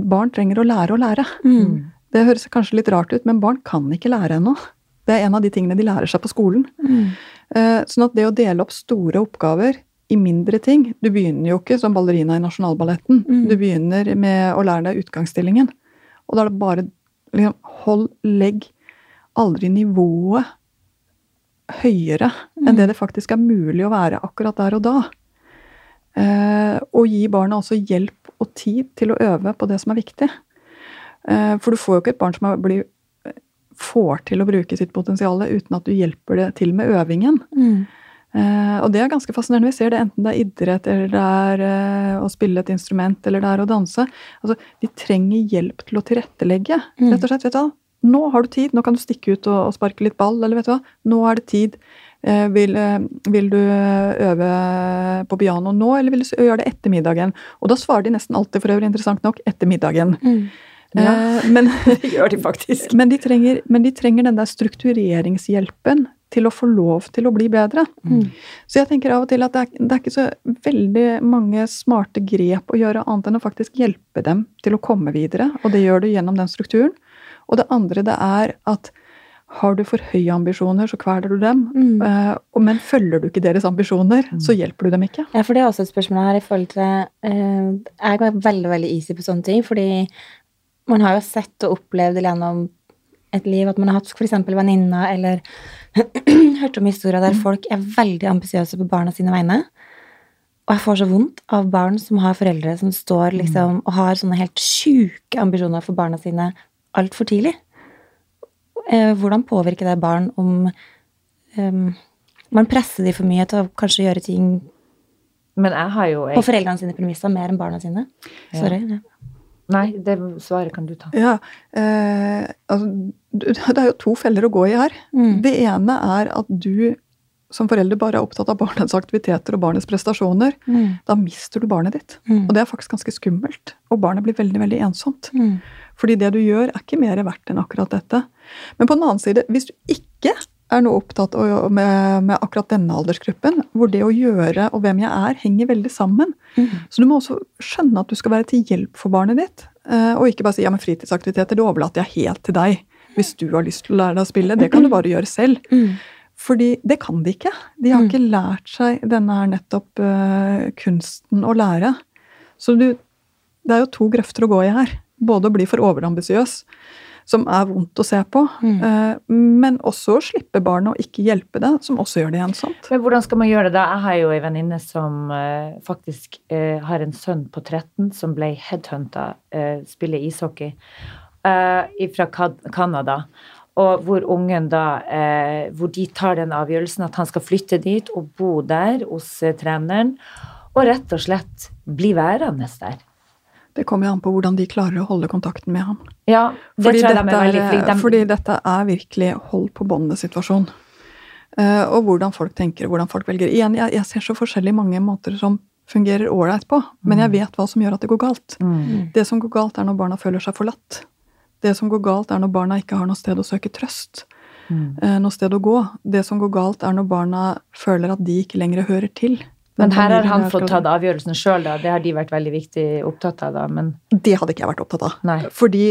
Barn trenger å lære å lære. Mm. Det høres kanskje litt rart ut, men barn kan ikke lære ennå. Det er en av de tingene de lærer seg på skolen. Mm. Eh, Sånn at det å dele opp store oppgaver i mindre ting Du begynner jo ikke som ballerina i Nasjonalballetten. Mm. Du begynner med å lære deg utgangsstillingen. Og da er det bare liksom, Hold, legg aldri nivået høyere enn det det faktisk er mulig å være akkurat der og da. Eh, og gi barna også hjelp og tid til å øve på det som er viktig. Eh, for du får jo ikke et barn som er, blir får til å bruke sitt potensial uten at du hjelper det til med øvingen. Mm. Eh, og det er ganske fascinerende. Vi ser det enten det er idrett, eller det er eh, å spille et instrument, eller det er å danse. Altså, de trenger hjelp til å tilrettelegge. Mm. Rett og slett, vet du hva. Nå har du tid, nå kan du stikke ut og, sparke litt ball, eller vet du hva. Nå er det tid. Eh, vil, vil du øve på piano nå, eller vil du gjøre det etter middagen? Og da svarer de nesten alltid, for øvrig interessant nok, etter middagen. Mm. Ja. Men, Det gjør de faktisk. men, de trenger, men de trenger den der struktureringshjelpen til å få lov til å bli bedre. Mm. Så jeg tenker av og til at det er, det er ikke så veldig mange smarte grep å gjøre, annet enn å faktisk hjelpe dem til å komme videre. Og det gjør du gjennom den strukturen. Og det andre det er at har du for høye ambisjoner, så kveler du dem. Mm. Eh, men følger du ikke deres ambisjoner, så hjelper du dem ikke. Ja, for det er også et spørsmål her i forhold til uh, Jeg er veldig, veldig easy på sånne ting, fordi man har jo sett og opplevd gjennom et liv at man har hatt f.eks. venninner eller hørt om historier der folk er veldig ambisiøse på barna sine vegne. Og jeg får så vondt av barn som har foreldre som står liksom og har sånne helt sjuke ambisjoner for barna sine altfor tidlig. Eh, hvordan påvirker det barn om um, man presser de for mye til å kanskje gjøre ting Men jeg på foreldrene sine premisser mer enn barna sine. Sorry. Ja. Nei, det svaret kan du ta. Ja, eh, altså, Det er jo to feller å gå i her. Mm. Det ene er at du som forelder bare er opptatt av barnets aktiviteter og barnets prestasjoner. Mm. Da mister du barnet ditt. Mm. Og det er faktisk ganske skummelt. Og barnet blir veldig veldig ensomt. Mm. Fordi det du gjør, er ikke mer verdt enn akkurat dette. Men på den annen side, hvis du ikke er noe opptatt med, med akkurat denne aldersgruppen, hvor det å gjøre og hvem jeg er, henger veldig sammen. Mm. Så du må også skjønne at du skal være til hjelp for barnet ditt. eh, Og ikke bare si ja, men fritidsaktiviteter det overlater jeg helt til deg. Hvis du har lyst til å lære deg å spille, det kan du bare gjøre selv. Mm. Fordi det kan de ikke. De har Mm. ikke lært seg denne her nettopp uh, kunsten å lære. Så du, det er jo to grøfter å gå i her. Både å bli for overambisiøs, som er vondt å se på, Mm. eh, men også å slippe barnet og ikke hjelpe det, som også gjør det ensomt. Men hvordan skal man gjøre det da? Jeg har jo ei venninne som eh, faktisk eh, har en sønn på 13 som ble headhunta, spiller ishockey, fra Canada. Og hvor ungen da Hvor de tar den avgjørelsen at han skal flytte dit og bo der hos treneren. Og rett og slett bli værende der. Det kommer jo an på hvordan de klarer å holde kontakten med ham. Ja, det Fordi, tror jeg de dette er er, de... fordi dette er virkelig hold på båndet-situasjon. Uh, og hvordan folk tenker og hvordan folk velger. Igjen, jeg, jeg ser så forskjellig mange måter som fungerer ålreit på, men jeg vet hva som gjør at det går galt. Mm. Det som går galt, er når barna føler seg forlatt. Det som går galt, er når barna ikke har noe sted å søke trøst. Mm. Uh, Noe sted å gå. Det som går galt, er når barna føler at de ikke lenger hører til. Men her har han fått tatt avgjørelsen sjøl, da. Det har de vært veldig viktig opptatt av, da. Men Det hadde ikke jeg vært opptatt av. Nei. Fordi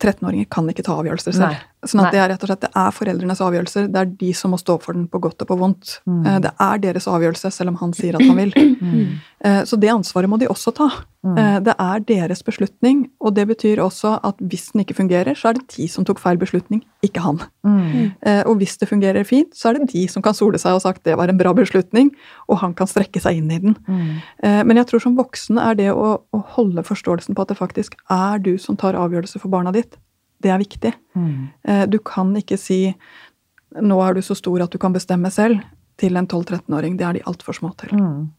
13-åringer kan ikke ta avgjørelser selv. Nei. Sånn at Nei. det er rett og slett det er foreldrenes avgjørelser. Det er de som må stå for den på godt og på vondt. Mm. Eh, Det er deres avgjørelse, selv om han sier at han vil. Mm. Eh, Så det ansvaret må de også ta. Mm. Eh, Det er deres beslutning, og det betyr også at hvis den ikke fungerer, så er det de som tok feil beslutning, ikke han. Mm. Eh, Og hvis det fungerer fint, så er det de som kan sole seg og sagt det var en bra beslutning, og han kan strekke seg inn i den. Mm. Eh, Men jeg tror som voksen er det å, å holde forståelsen på at det faktisk er du som tar avgjørelse for barna ditt, det er viktig. Mm. Eh, Du kan ikke si 'nå er du så stor at du kan bestemme selv' til en 12-13-åring. Det er de altfor små til. Mm.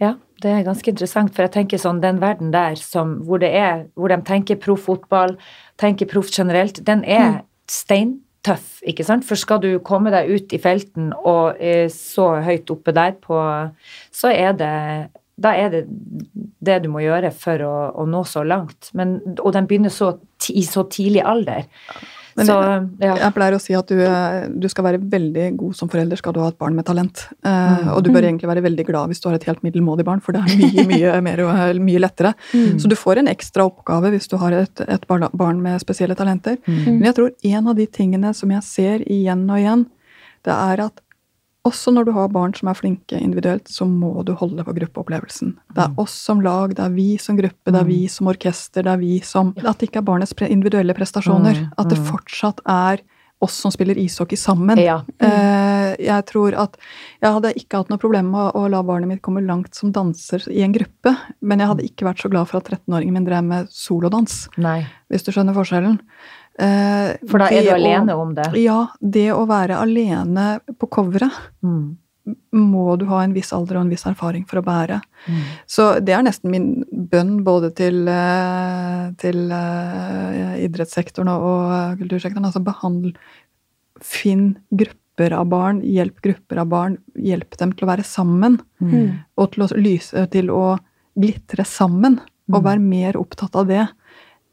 Ja, det er ganske interessant, for jeg tenker sånn, den verden der som, hvor, det er, hvor de tenker proff fotball, tenker proff generelt, den er steintøff, ikke sant? For skal du komme deg ut i felten og eh, så høyt oppe der på, så er det da er det det du må gjøre for å, å nå så langt. Men, og den begynner så, i så tidlig alder. Men så, ja. Jeg pleier å si at du, eh, du skal være veldig god som forelder skal du ha et barn med talent. Eh, Og du bør egentlig være veldig glad hvis du har et helt middelmådig barn, for det er mye, mye, mer, mye lettere. Så du får en ekstra oppgave hvis du har et, et barn med spesielle talenter. Men jeg tror en av de tingene som jeg ser igjen og igjen, det er at også når du har barn som er flinke individuelt, så må du holde på gruppeopplevelsen. Det er oss som lag, det er vi som gruppe, det er vi som orkester, det er vi som At det ikke er barnets individuelle prestasjoner. Mm, At det mm. fortsatt er oss som spiller ishockey sammen. Ja. Mm. jeg tror at jeg hadde ikke hatt noe problem med å la barnet mitt komme langt som danser i en gruppe, men jeg hadde ikke vært så glad for at 13-åringen min drev med solodans, Nei. hvis du skjønner forskjellen. Eh, For da er du du å- alene om det. Ja, det å være alene på coveret Mm. må du ha en viss alder og en viss erfaring for å bære. Mm. Så det er nesten min bønn både til, eh, til eh, idrettssektoren og, kultursektoren. Altså behandle Finn grupper av barn, hjelp grupper av barn, hjelp dem til å være sammen. Mm. Og til å lyse, til å glitre sammen. Og Mm. være mer opptatt av det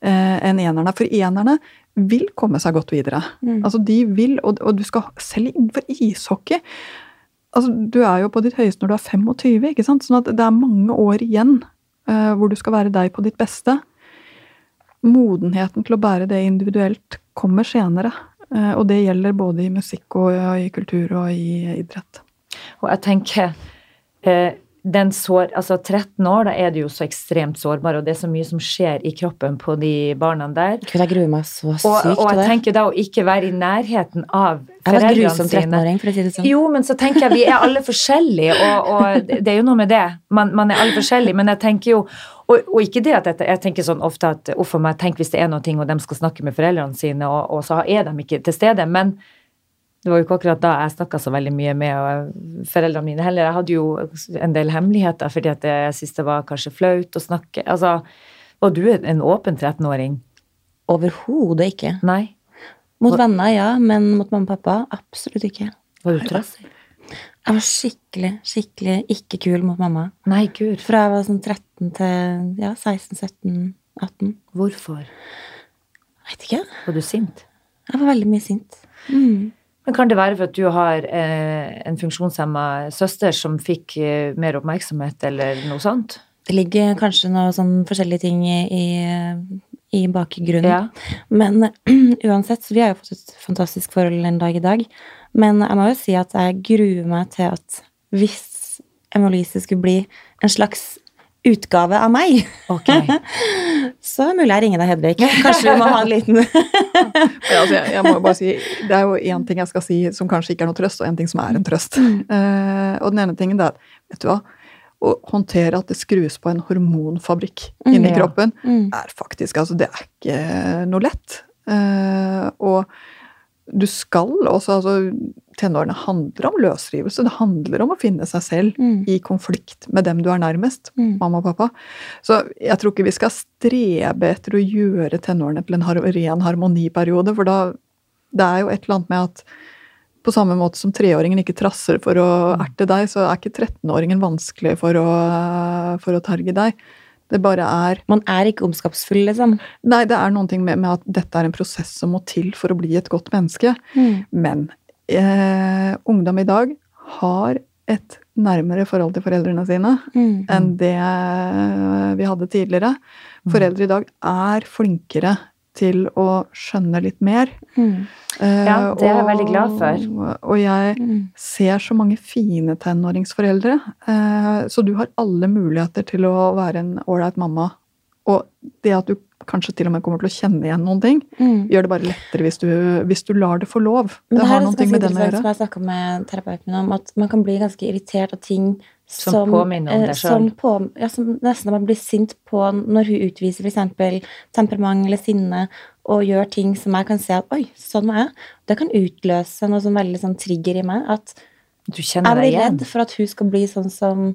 eh, enn enerne. For enerne vil komme seg godt videre. Mm. Altså de vil, og, og du skal selv innenfor ishockey altså Du er jo på ditt høyeste når du er 25, ikke sant? Sånn at det er mange år igjen uh, hvor du skal være deg på ditt beste. Modenheten til å bære det individuelt kommer senere. Uh, og det gjelder både i musikk og i kultur og i idrett. Og jeg tenker eh, den sår, altså 13 år, da er du jo så ekstremt sårbar, og det er så mye som skjer i kroppen på de barna der. Gud, jeg gruer meg så sykt Og, og jeg tenker da å ikke være i nærheten av foreldrene sine 13-åring, for å si det sånn. Jo, men så tenker jeg vi er alle forskjellige, og, og det er jo noe med det. Man, man er alle forskjellige, men jeg tenker jo og, og ikke det at jeg, jeg tenker sånn ofte at uff a meg, tenk hvis det er noe, og de skal snakke med foreldrene sine, og, og så er de ikke til stede. Men det var jo ikke akkurat da jeg snakka så veldig mye med foreldrene mine heller. Jeg hadde jo en del hemmeligheter fordi at jeg syntes det var kanskje flaut å snakke. Altså, var du en åpen 13-åring? Overhodet ikke. Nei? Mot var... venner, ja, men mot mamma og pappa absolutt ikke. Var du trassig? Jeg var skikkelig, skikkelig ikke kul mot mamma. Nei, gud. Fra jeg var sånn 13 til ja, 16, 17, 18. Hvorfor? Jeg vet ikke. Var du sint? Jeg var veldig mye sint. Mm. Men kan det være for at du har eh, en funksjonshemma søster som fikk eh, mer oppmerksomhet, eller noe sånt? Det ligger kanskje noe sånn forskjellige ting i, i, bakgrunnen. Ja. Men uansett, så vi har jo fått et fantastisk forhold en dag i dag. Men jeg må jo si at jeg gruer meg til at hvis Emma-Louise skulle bli en slags utgave av meg, Okay. så mulig jeg ringer deg, Hedvig. Kanskje vi må ha en liten Ja, altså, jeg, jeg må bare si, Det er jo én ting jeg skal si som kanskje ikke er noe trøst, og én ting som er en trøst. Eh, og den ene tingen det er vet du hva, å håndtere at det skrus på en hormonfabrikk Mm, inni ja. kroppen, Mm. er faktisk altså Det er ikke noe lett. Uh, og du skal også altså Tenårene handler om løsrivelse. Det handler om å finne seg selv Mm. i konflikt med dem du er nærmest, Mm. mamma og pappa. Så jeg tror ikke vi skal strebe etter å gjøre tenårene til en har ren harmoniperiode, for da Det er jo et eller annet med at på samme måte som treåringen ikke trasser for å erte deg, så er ikke 13-åringen vanskelig for å, for å terge deg. Det bare er Man er ikke omskapsfull, liksom. Nei, det er noen ting med, med at dette er en prosess som må til for å bli et godt menneske. Mm. Men eh, ungdom i dag har et nærmere forhold til foreldrene sine Mm. enn det eh, vi hadde tidligere. Foreldre i dag er flinkere til å skjønne litt mer. Mm. Eh, Ja, det er jeg veldig glad for. Og, og jeg Mm. ser så mange fine tenåringsforeldre. Eh, så du har alle muligheter til å være en ålreit mamma. Og det at du kanskje til og med kommer til å kjenne igjen noen ting, Mm. gjør det bare lettere hvis du, hvis du lar det få lov. Det, det har noe med den å gjøre. som jeg snakka med terapeuten om, at man kan bli ganske irritert av ting Som som, påminner om eh, deg som selv. på, ja, som nesten man blir sint på når hun utviser f.eks. temperament eller sinne og gjør ting som jeg kan se at oi, sånn var jeg. Det kan utløse noe som veldig sånn trigger i meg. At jeg blir redd for at hun skal bli sånn som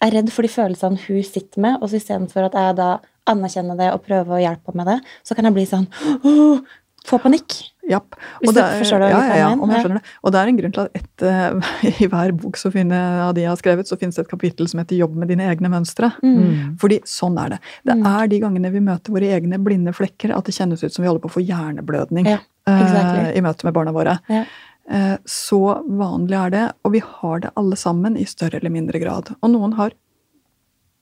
Jeg er redd for de følelsene hun sitter med, og så istedenfor at jeg da anerkjenner det og prøver å hjelpe henne med det, så kan jeg bli sånn Få panikk. Japp. Hvis Og du det er- ja, ja, ja, om jeg skjønner det. Og det er en grunn til at et, uh, i hver bok så finner, av de jeg har skrevet, så finnes det et kapittel som heter 'Jobb med dine egne mønstre'. Mm. Fordi sånn er det. Det Mm. er de gangene vi møter våre egne blinde flekker, at det kjennes ut som vi holder på å få hjerneblødning Ja, exactly. uh, i møte med barna våre. Ja. Uh, så vanlig er det, og vi har det alle sammen i større eller mindre grad. Og noen har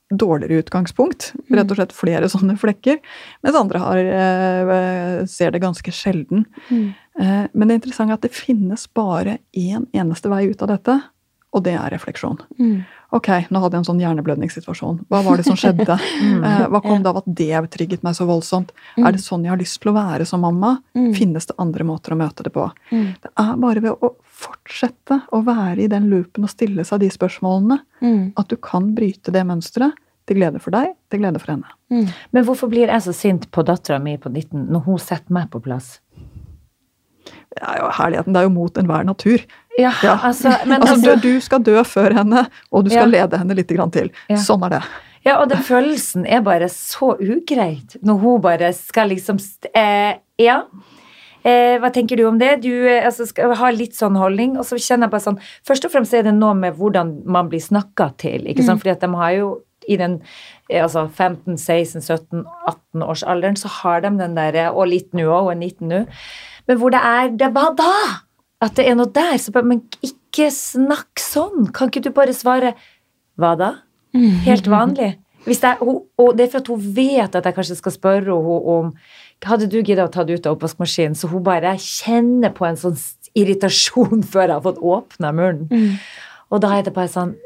dårligere utgangspunkt, rett og slett flere sånne flekker, mens andre har, eh, ser det ganske sjelden. Mm. Eh, men det er interessant at det finnes bare én eneste vei ut av dette, og det er refleksjon. Mm. Ok, nå hadde jeg en sånn hjerneblødningssituasjon. Hva var det som skjedde? mm. Hva kom det av at det trigget meg så voldsomt? Er det sånn jeg har lyst til å være som mamma? Mm. Finnes det andre måter å møte det på? Mm. Det er bare ved å fortsette å være i den loopen og stille seg de spørsmålene Mm. at du kan bryte det mønsteret til glede for deg, til glede for henne. Mm. Men hvorfor blir jeg så sint på dattera mi på 19 når hun setter meg på plass? Det er jo herligheten, det er jo mot enhver natur. Ja, Ja. altså, men Altså, altså, du, du skal dø før henne, og du skal Ja. lede henne litt til. Sånn er det. Ja, og den følelsen er bare så ugreit når hun bare skal liksom eh, Ja. Eh, hva tenker du om det? Du eh, altså, skal ha litt sånn holdning. Og så kjenner jeg bare sånn Først og fremst er det noe med hvordan man blir snakka til. ikke sant? Fordi at de har jo i den eh, altså 15, 16, 17, 18 års alderen, så har de den derre Og litt nå òg, og er 19 nå. Men hvor det er Det bare da! At det er noe der. Så bare, men ikke snakk sånn! Kan ikke du bare svare Hva da? Helt vanlig. Det er, og det er for at hun vet at jeg kanskje skal spørre henne om Hadde du giddet å ta det ut av oppvaskmaskinen? Så hun bare kjenner på en sånn irritasjon før jeg har fått åpna munnen. Og da er det bare sånn.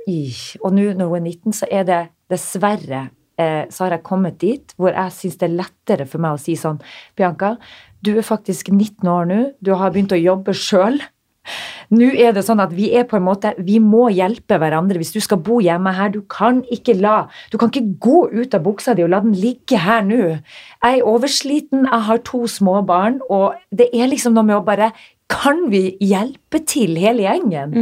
Og nå når hun er 19, så er det dessverre eh, så har jeg kommet dit hvor jeg syns det er lettere for meg å si sånn Bianca, du er faktisk 19 år nå, du har begynt å jobbe sjøl. Nå er det sånn at vi er på en måte Vi må hjelpe hverandre. Hvis du skal bo hjemme her, du kan ikke la Du kan ikke gå ut av buksa di og la den ligge her nå. Jeg er oversliten, jeg har to små barn, og det er liksom noe med å bare Kan vi hjelpe til, hele gjengen?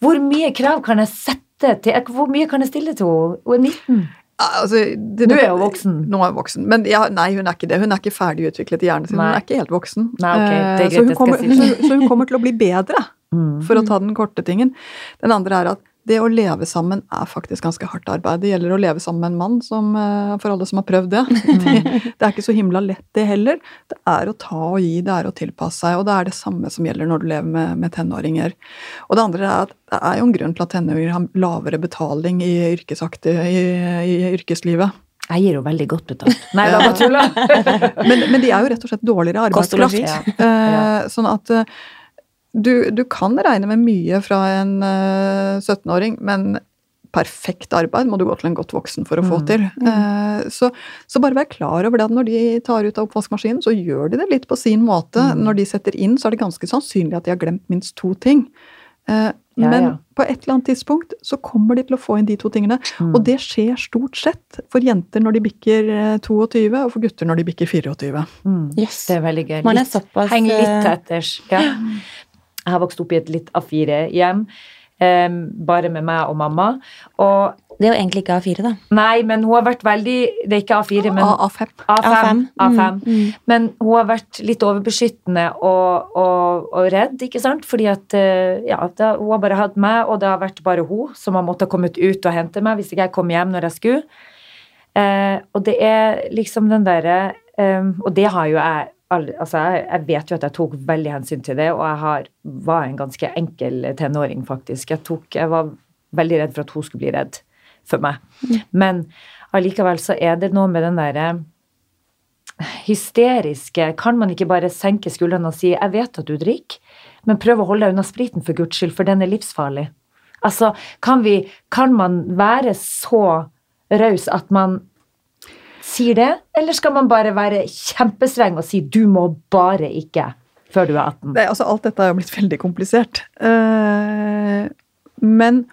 Hvor mye krav kan jeg sette til Hvor mye kan jeg stille til henne? Hun er 19. Altså, det, Nå er hun voksen. Nå er jeg voksen. Men ja, nei, hun er ikke det. Hun er ikke ferdig utviklet i hjernen sin. Nei. Hun er ikke helt voksen. Nei, Eh, greit, så, hun kommer, si. så, så hun kommer til å bli bedre, Mm. for å ta den korte tingen. Den andre er at det å leve sammen er faktisk ganske hardt arbeid. Det gjelder å leve sammen med en mann, som, eh, for alle som har prøvd det. Det, det er ikke så himla lett, det heller. Det er å ta og gi, det er å tilpasse seg. Og det er det samme som gjelder når du lever med, med tenåringer. Og det andre er at det er jo en grunn til at tenåringer har lavere betaling i, i, i yrkeslivet. Jeg gir jo veldig godt betalt. Nei, da bare tulla. Men, men de er jo rett og slett dårligere arbeidskraft. Ja. Eh, sånn at eh, du, du kan regne med mye fra en eh, 17-åring, men perfekt arbeid må du gå til en godt voksen for å få Mm. til. Eh, så, så bare vær klar over det at når de tar ut av oppvaskmaskinen, så gjør de det litt på sin måte. Mm. Når de setter inn, så er det ganske sannsynlig at de har glemt minst to ting. Eh, Ja, men ja. på et eller annet tidspunkt så kommer de til å få inn de to tingene. Mm. Og det skjer stort sett for jenter når de bikker eh, 22, og for gutter når de bikker 24. Mm. Yes. Det er veldig gøy. Man er såpass, Heng litt eh, etter. Ja. Jeg har vokst opp i et litt A4-hjem, Um, bare med meg og mamma. Og Det er jo egentlig ikke A4, da. nei, men hun har vært veldig Det er ikke A4, men A5. A5. A5. A5. Mm. Men hun har vært litt overbeskyttende og, og, og redd, ikke sant? Fordi at eh, ja, da, hun har bare hatt meg, og det har vært bare hun som har måttet kommet ut og hente meg hvis ikke jeg kom hjem når jeg skulle. Eh, og det er liksom den derre eh, Og det har jo jeg Altså, jeg, jeg vet jo at jeg tok veldig hensyn til det, og jeg har, var en ganske enkel tenåring, faktisk. Jeg, tok, jeg var veldig redd for at hun skulle bli redd for meg. Men allikevel så er det noe med den derre hysteriske Kan man ikke bare senke skuldrene og si 'jeg vet at du drikker', men prøv å holde deg unna spriten for guds skyld, for den er livsfarlig? Altså, kan vi Kan man være så raus at man sier det, eller skal man bare være kjempestreng og si 'du må bare ikke' før du er 18? Det, altså, alt dette er jo blitt veldig komplisert. Uh, men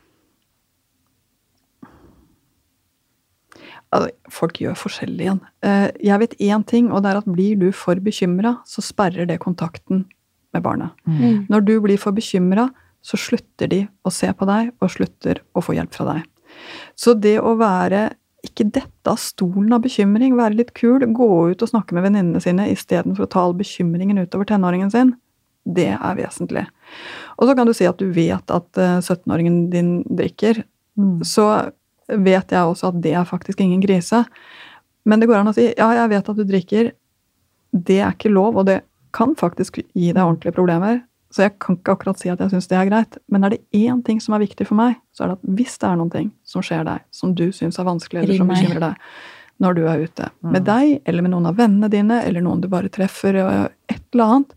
altså, Folk gjør forskjellig igjen. Uh, jeg vet én ting, og det er at blir du for bekymra, så sperrer det kontakten med barnet. Mm. Når du blir for bekymra, så slutter de å se på deg, og slutter å få hjelp fra deg. Så det å være ikke dette av stolen av bekymring, være litt kul, gå ut og snakke med venninnene sine istedenfor å ta all bekymringen utover tenåringen sin, det er vesentlig. Og så kan du si at du vet at eh, 17-åringen din drikker. Mm. Så vet jeg også at det er faktisk ingen grise. Men det går an å si ja, jeg vet at du drikker. Det er ikke lov, og det kan faktisk gi deg ordentlige problemer. Så jeg kan ikke akkurat si at jeg syns det er greit. Men er det én ting som er viktig for meg, så er det at hvis det er noen ting som skjer deg, som du syns er vanskelig, eller som bekymrer deg når du er ute, Mm. med deg eller med noen av vennene dine, eller noen du bare treffer, et eller annet,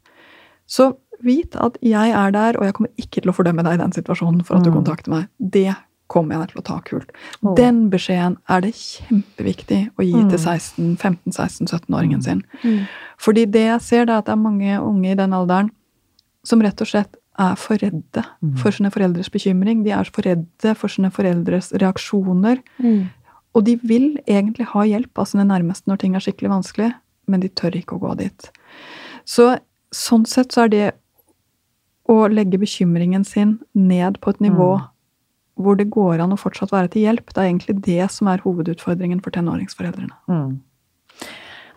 så vit at jeg er der, og jeg kommer ikke til å fordømme deg i den situasjonen for at du Mm. kontakter meg. Det kommer jeg til å ta kult. Oh. Den beskjeden er det kjempeviktig å gi Mm. til 16, 15, 16, 17-åringen sin. Mm. Fordi det jeg ser, det er at det er mange unge i den alderen som rett og slett er for redde Mm. for sine foreldres bekymring. De er for redde for sine foreldres reaksjoner. Mm. Og de vil egentlig ha hjelp av sine nærmeste når ting er skikkelig vanskelig, men de tør ikke å gå dit. Så sånn sett så er det å legge bekymringen sin ned på et nivå Mm. hvor det går an å fortsatt være til hjelp. Det er egentlig det som er hovedutfordringen for tenåringsforeldrene. Mm.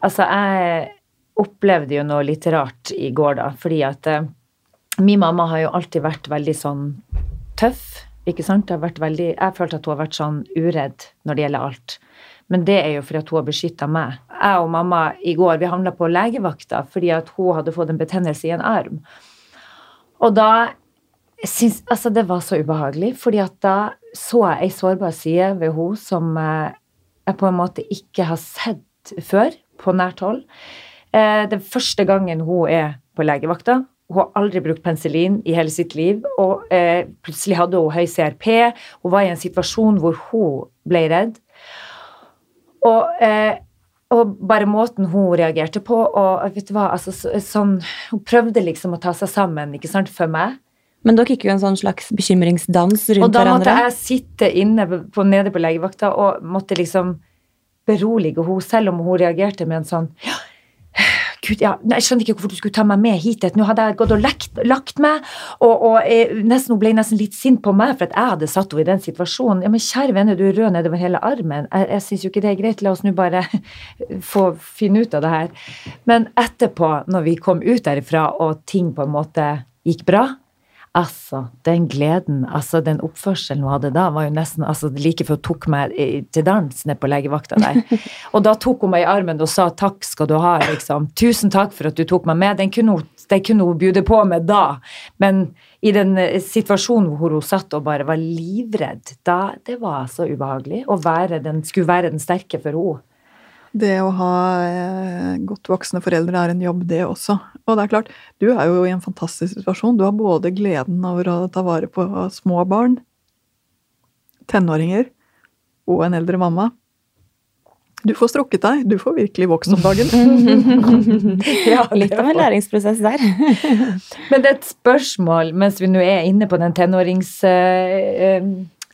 Altså, jeg opplevde jo noe litt rart i går, da, fordi at eh, min mamma har jo alltid vært veldig sånn tøff, ikke sant? Veldig, jeg følte at hun har vært sånn uredd når det gjelder alt. Men det er jo fordi at hun har beskytta meg. Jeg og mamma i går vi handla på legevakta fordi at hun hadde fått en betennelse i en arm. Og da syns Altså, det var så ubehagelig, fordi at da så jeg ei sårbar side ved henne som eh, jeg på en måte ikke har sett før på nært hold. Den det er første gangen hun er på legevakta. Hun har aldri brukt penicillin i hele sitt liv, og eh, plutselig hadde hun høy CRP. Hun var i en situasjon hvor hun ble redd. Og, eh, og bare måten hun reagerte på, og vet du hva, altså så, sånn Hun prøvde liksom å ta seg sammen, ikke sant, for meg. Men dere gikk jo en sånn slags bekymringsdans Og rundt da måtte hverandre. jeg sitte inne på, nede på legevakta og måtte liksom berolige henne, selv om hun reagerte med en sånn ja, Gud, ja, jeg skjønner ikke hvorfor du skulle ta meg med hit. Nå hadde jeg gått og lekt, lagt meg, og, og jeg, nesten, hun ble nesten litt sint på meg for at jeg hadde satt henne i den situasjonen. Ja, men kjære venner, du er rød nedover hele armen. Jeg, jeg syns jo ikke det er greit. La oss nå bare få finne ut av det her. Men etterpå, når vi kom ut derifra og ting på en måte gikk bra, Altså, den gleden, altså den oppførselen hun hadde da, var jo nesten altså like før hun tok meg til dans ned på legevakta der. Og da tok hun meg i armen og sa 'takk skal du ha', liksom. 'Tusen takk for at du tok meg med'. Den kunne hun, det kunne hun bjude på med da. Men i den eh, situasjonen hvor hun satt og bare var livredd, da Det var så ubehagelig å være den, skulle være den sterke for henne. Det å ha eh, godt voksne foreldre er en jobb, det også. Og det er klart, du er jo i en fantastisk situasjon. Du har både gleden over å ta vare på små barn, tenåringer og en eldre mamma. Du får strukket deg. Du får virkelig vokst om dagen. Ja, Litt av en læringsprosess der. Men det er et spørsmål, mens vi nå er inne på den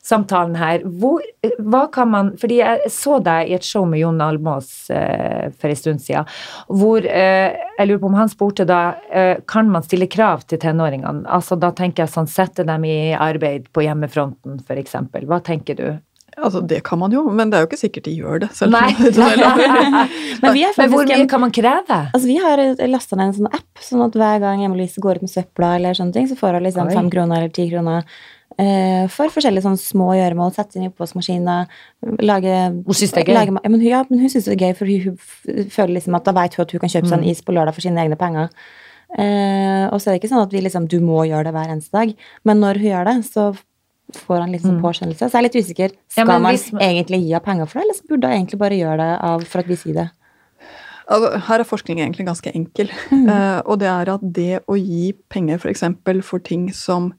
tenåringssamtalen her. Hvor, hva kan man Fordi jeg så deg i et show med Jon Almås eh, for en stund siden, hvor eh, jeg lurer på om han spurte da eh, kan man stille krav til tenåringene. Altså Da tenker jeg sånn sette dem i arbeid på hjemmefronten, f.eks. Hva tenker du? Altså, det kan man jo, men det er jo ikke sikkert de gjør det. selv Nei. Men vi er Men hvor mye kan man kreve? altså vi har lasta ned en sånn app, sånn at hver gang Emma-Lise går ut med søpla, eller sånne ting, så får hun liksom fem kroner eller ti kroner for forskjellige sånne små gjøremål. Sette inn i oppvaskmaskina, lage Hun synes det er gøy. Lage, ja, men ja, men hun syns det er gøy, for hun, hun føler liksom at da vet hun at hun kan kjøpe seg Mm. en is på lørdag for sine egne penger. Eh, og så er det ikke sånn at vi liksom, du må gjøre det hver eneste dag, men når hun gjør det, så får han liksom Mm. påskjønnelse. Så jeg er litt usikker. Skal ja, man hvis man- egentlig gi henne penger for det, eller så burde hun egentlig bare gjøre det av, for at vi sier det? Altså, her er forskning egentlig ganske enkel. Mm. Uh, og det er at det å gi penger f.eks. For, for ting som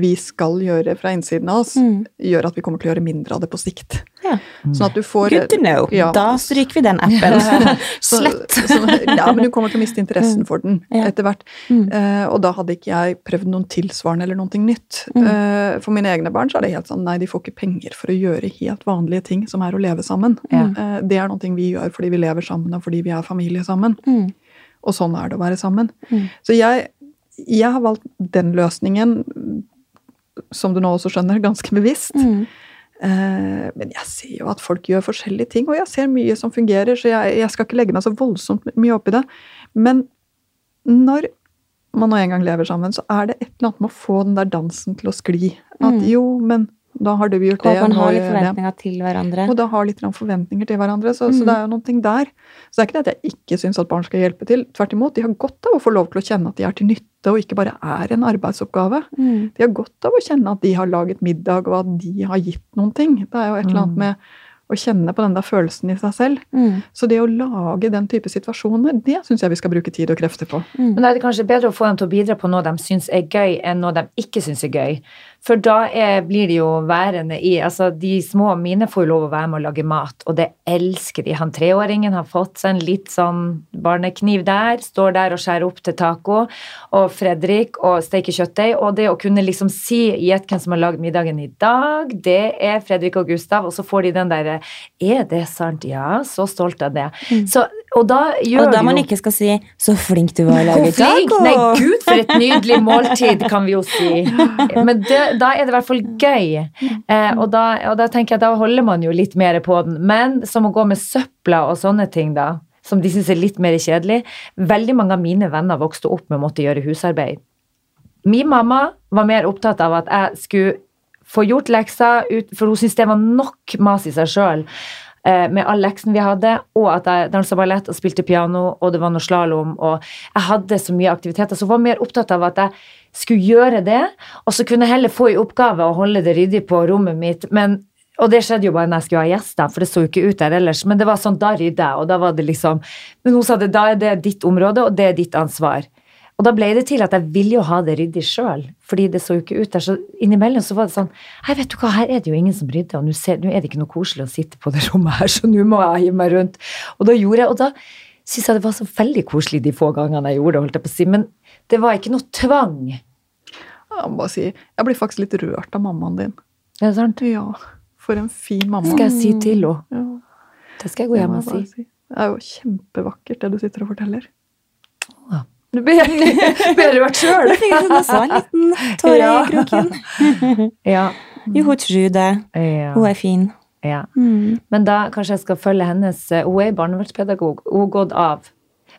vi skal gjøre fra innsiden av oss, Mm. gjør at vi kommer til å gjøre mindre av det på sikt. Ja. Sånn at du får Good to know. Ja. Da stryker vi den appen. Så- Slett. Så, ja, men du kommer til å miste interessen for den Ja. etter hvert. Mm. Uh, og da hadde ikke jeg prøvd noen tilsvarende eller noe nytt. Mm. Uh, for mine egne barn så er det helt sånn nei, de får ikke penger for å gjøre helt vanlige ting som er å leve sammen. Ja. Eh, det er noe vi gjør fordi vi lever sammen og fordi vi er familie sammen. Mm. Og sånn er det å være sammen. Mm. Så jeg, jeg har valgt den løsningen, som du nå også skjønner, ganske bevisst. Mm. Eh, men jeg ser jo at folk gjør forskjellige ting, og jeg ser mye som fungerer, så jeg, jeg skal ikke legge meg så voldsomt mye opp i det. Men når man nå en gang lever sammen, så er det et eller annet med å få den der dansen til å skli. At Mm. jo, men da har du gjort Og det, at man har litt forventninger til hverandre. Og da har litt forventninger til hverandre. Så, så Mm. det er jo noen ting der. Så det er ikke det at jeg ikke syns at barn skal hjelpe til. Tvert imot, de har godt av å få lov til å kjenne at de er til nytte, og ikke bare er en arbeidsoppgave. Mm. De har godt av å kjenne at de har laget middag, og at de har gitt noen ting. Det er jo et eller annet Mm. med å kjenne på den der følelsen i seg selv. Mm. Så det å lage den type situasjoner, det syns jeg vi skal bruke tid og krefter på. Mm. Men er det kanskje bedre å få dem til å bidra på noe de syns er gøy, enn noe de ikke syns er gøy. For da er, blir de jo værende i Altså, de små mine får jo lov å være med å lage mat, og det elsker de. Han treåringen har fått seg en litt sånn barnekniv der, står der og skjærer opp til taco, og Fredrik og steker kjøttdeig, og det å kunne liksom si gjett hvem som har lagd middagen i dag, det er Fredrik og Gustav, og så får de den derre Er det sant? Ja, så stolt av det. Så Og da gjør Og da man jo ikke skal si 'så flink du var å Hvor lage taco'. Nei, gud, for et nydelig måltid, kan vi jo si. Men det, da er det i hvert fall gøy. Eh, og, da, og da tenker jeg, da holder man jo litt mer på den. Men som å gå med søpla og sånne ting, da, som de syns er litt mer kjedelig Veldig mange av mine venner vokste opp med å måtte gjøre husarbeid. Min mamma var mer opptatt av at jeg skulle få gjort lekser, for hun syntes det var nok mas i seg sjøl. Eh, med all leksen vi hadde, og at jeg dansa ballett og spilte piano, og det var noe slalåm, og jeg hadde så mye aktiviteter, så jeg var mer opptatt av at jeg skulle gjøre det, og så kunne jeg heller få i oppgave å holde det ryddig på rommet mitt. men og det skjedde jo bare når jeg skulle ha gjester, for det så jo ikke ut der ellers. Men det var sånn, da rydder jeg, og da var det liksom Men hun sa det, da er det ditt område, og det er ditt ansvar. Og da ble det til at jeg ville jo ha det ryddig sjøl, fordi det så jo ikke ut der. Så innimellom så var det sånn Hei, vet du hva, her er det jo ingen som rydder, og nå er det ikke noe koselig å sitte på det rommet her, så nå må jeg hive meg rundt. Og da gjorde jeg, og da syns jeg det var så veldig koselig de få gangene jeg gjorde det, holdt jeg på å si. Men det var ikke noe tvang. Jeg må bare si, jeg blir faktisk litt rørt av mammaen din. Er det sant? Ja, for en fin mamma. Skal jeg si til henne? Ja, Det skal jeg gå hjem og si. si. Det er jo kjempevakkert, det du sitter og forteller. Du burde vært sjøl. Det fikk også en liten tåre i kroken. Ja. Jo, hun tror det. Hun er fin. ja. Mm. Men da kanskje jeg skal følge hennes eh, Hun er barnevernspedagog. Hun har gått av.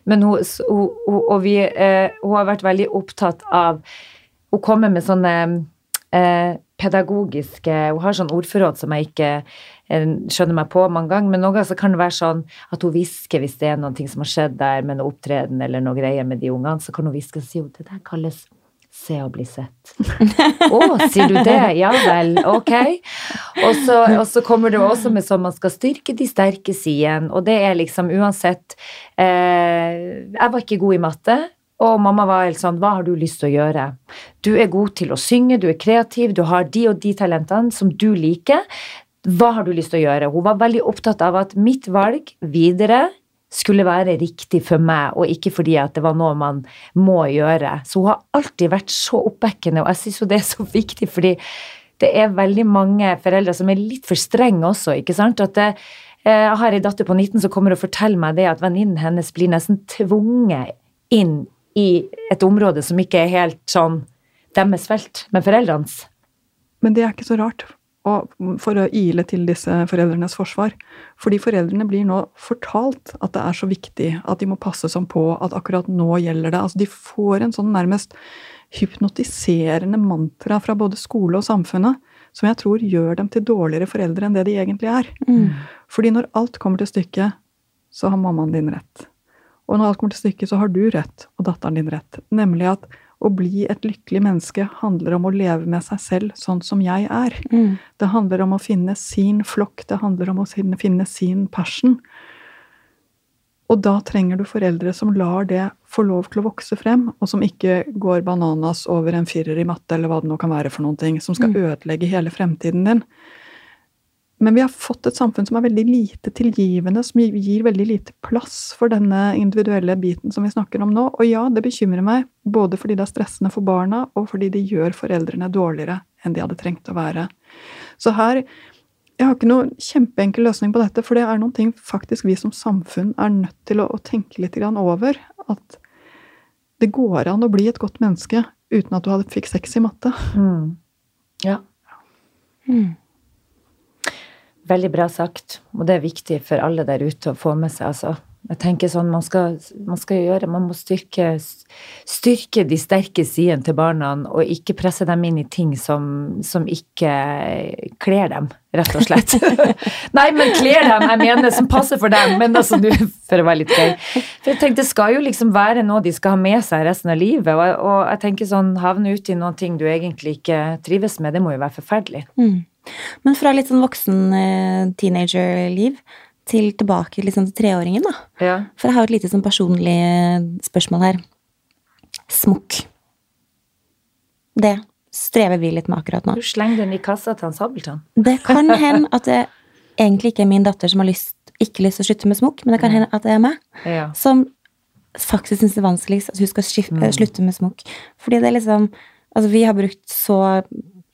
Men hun, hun, og vi, eh, hun har vært veldig opptatt av Hun kommer med sånne eh, pedagogiske Hun har sånn ordforråd som jeg ikke skjønner meg på mange ganger, men noen ganger så kan det være sånn at hun hvisker hvis det er noe som har skjedd der med noe opptreden eller noe greier med de ungene, så kan hun hviske og si jo, det der kalles se og bli sett. Å, sier du det? Ja vel, ok. Og så, og så kommer det også med sånn man skal styrke de sterke sidene, og det er liksom uansett eh, Jeg var ikke god i matte. Og mamma var helt sånn, hva har du lyst til å gjøre? Du er god til å synge, du er kreativ, du har de og de talentene som du liker. Hva har du lyst til å gjøre? Hun var veldig opptatt av at mitt valg videre skulle være riktig for meg, og ikke fordi at det var noe man må gjøre. Så hun har alltid vært så oppbekkende, og jeg syns jo det er så viktig, fordi det er veldig mange foreldre som er litt for strenge også, ikke sant? At det, eh, jeg har ei datter på 19 som kommer og forteller meg det at venninnen hennes blir nesten tvunget inn i et område som ikke er helt sånn deres felt, men foreldrenes. Men det er ikke så rart, og for å ile til disse foreldrenes forsvar. Fordi foreldrene blir nå fortalt at det er så viktig, at de må passe sånn på, at akkurat nå gjelder det. Altså de får en sånn nærmest hypnotiserende mantra fra både skole og samfunnet som jeg tror gjør dem til dårligere foreldre enn det de egentlig er. Mm. Fordi når alt kommer til stykket, så har mammaen din rett. Og når alt kommer til stykket, så har du rett, og datteren din rett. Nemlig at å bli et lykkelig menneske handler om å leve med seg selv sånn som jeg er. Mm. Det handler om å finne sin flokk, det handler om å finne, sin passion. Og da trenger du foreldre som lar det få lov til å vokse frem, og som ikke går bananas over en firer i matte, eller hva det nå kan være for noen ting, som skal ødelegge hele fremtiden din. Men vi har fått et samfunn som er veldig lite tilgivende, som gir veldig lite plass for denne individuelle biten som vi snakker om nå. Og ja, det bekymrer meg, både fordi det er stressende for barna, og fordi det gjør foreldrene dårligere enn de hadde trengt å være. Så her Jeg har ikke noen kjempeenkel løsning på dette, for det er noen ting faktisk vi som samfunn er nødt til å, å tenke litt grann over. At det går an å bli et godt menneske uten at du hadde fikk sex i matte. Mm. Ja. Mm. Veldig bra sagt, og det er viktig for alle der ute å få med seg. altså. Jeg tenker sånn, Man skal, man skal gjøre, man må styrke, styrke de sterke sidene til barna, og ikke presse dem inn i ting som, som ikke kler dem, rett og slett. Nei, men kler dem, jeg mener, som passer for dem, men altså, du, for å være litt gøy. For jeg tenkte, Det skal jo liksom være noe de skal ha med seg resten av livet, og, og jeg tenker sånn, havne ut i noen ting du egentlig ikke trives med, det må jo være forferdelig. Mm. Men fra litt sånn voksen eh, teenagerliv til tilbake liksom til treåringen, da. Ja. For jeg har et lite sånn personlig eh, spørsmål her. Smokk. Det strever vi litt med akkurat nå. Du slenger den i kassa til han Sabeltann. Det kan hende at det egentlig ikke er min datter som har lyst, ikke lyst til å slutte med smokk, men det kan hende at det er meg Ja. som faktisk syns det er vanskeligst at hun skal skif- Mm. slutte med smokk. Fordi det er liksom Altså, vi har brukt så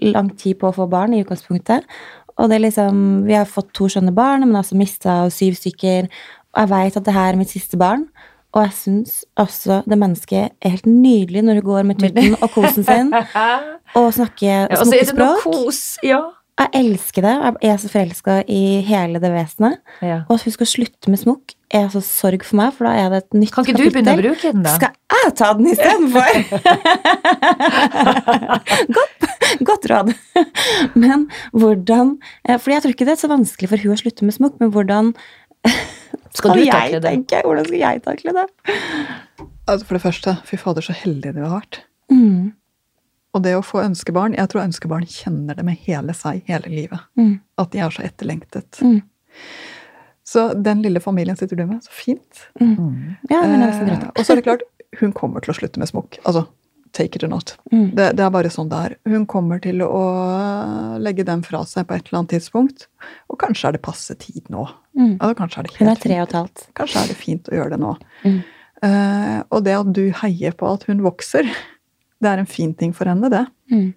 lang tid på å få barn i utgangspunktet. Og det er liksom Vi har fått to skjønne barn, men altså mista syv stykker. Og jeg veit at det her er mitt siste barn. Og jeg syns også det mennesket er helt nydelig når hun går med tutten og kosen sin og snakker Ja, smukkespråk. kos. Ja. Jeg elsker det. Jeg er så forelska i hele det vesenet. ja. Og at hun skal slutte med smokk, er så sorg for meg, for da er det et nytt Kan ikke du begynne å bruke den, da? Skal jeg ta den istedenfor? godt, godt råd. Men hvordan For jeg tror ikke det er så vanskelig for hun å slutte med smokk, men hvordan Skal du jeg takle det? tenke? Hvordan skal jeg takle det? Altså For det første, fy fader, så heldige du har vært. Mm, Og det å få ønskebarn Jeg tror ønskebarn kjenner det med hele seg hele livet. mm, At de er så etterlengtet. Mm. Så den lille familien sitter du med. Så fint. Mm. ja, men jeg er Eh, og så er det klart, hun kommer til å slutte med smokk. Altså, take it or not. Mm. Det, det er bare sånn det er. Hun kommer til å legge den fra seg på et eller annet tidspunkt. Og kanskje er det passe tid nå. Mm. Altså, kanskje er det Hun er tre og et halvt. Kanskje er det fint å gjøre det nå. Mm. Uh, og det at du heier på at hun vokser, det er en fin ting for henne, det. Mm.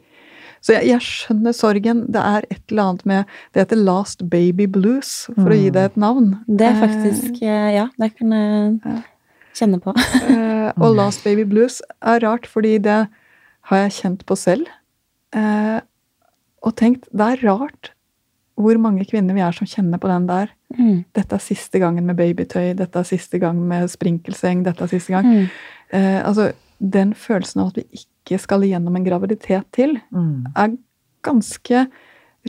Så jeg, jeg skjønner sorgen. Det er et eller annet med Det heter Last Baby Blues, for å gi det et navn. Det er faktisk eh, Ja, det kan jeg Ja. Kjenne på. Eh, og Last Baby Blues er rart, fordi det har jeg kjent på selv. Eh, og tenkt det er rart hvor mange kvinner vi er som kjenner på den der. Mm. Dette er siste gangen med babytøy, dette er siste gang med sprinkelseng, dette er siste gang. Mm. Eh, altså, den følelsen av at vi ikke skal igjennom en graviditet til, Mm. er ganske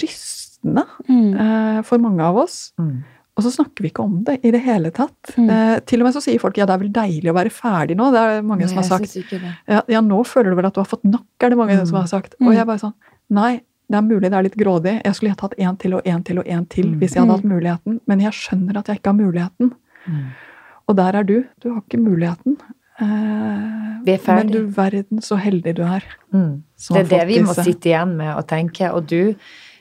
rystende Mm. eh, for mange av oss. Mm. Og så snakker vi ikke om det i det hele tatt. Mm. Eh, til og med så sier folk ja, det er vel deilig å være ferdig nå. Det er mange som har sagt. Ja, ja, nå føler du vel at du har fått nok, er det mange Mm. som har sagt. Mm. Og jeg bare sånn, nei, det er mulig det er litt grådig. Jeg skulle tatt en til og en til og en til Mm. hvis jeg hadde Mm. hatt muligheten. Men jeg skjønner at jeg ikke har muligheten. Mm. Og der er du. Du har ikke muligheten. Eh. Men du verden så heldig du er. Mm. Det er det vi vi må sitte igjen med og tenke. Og du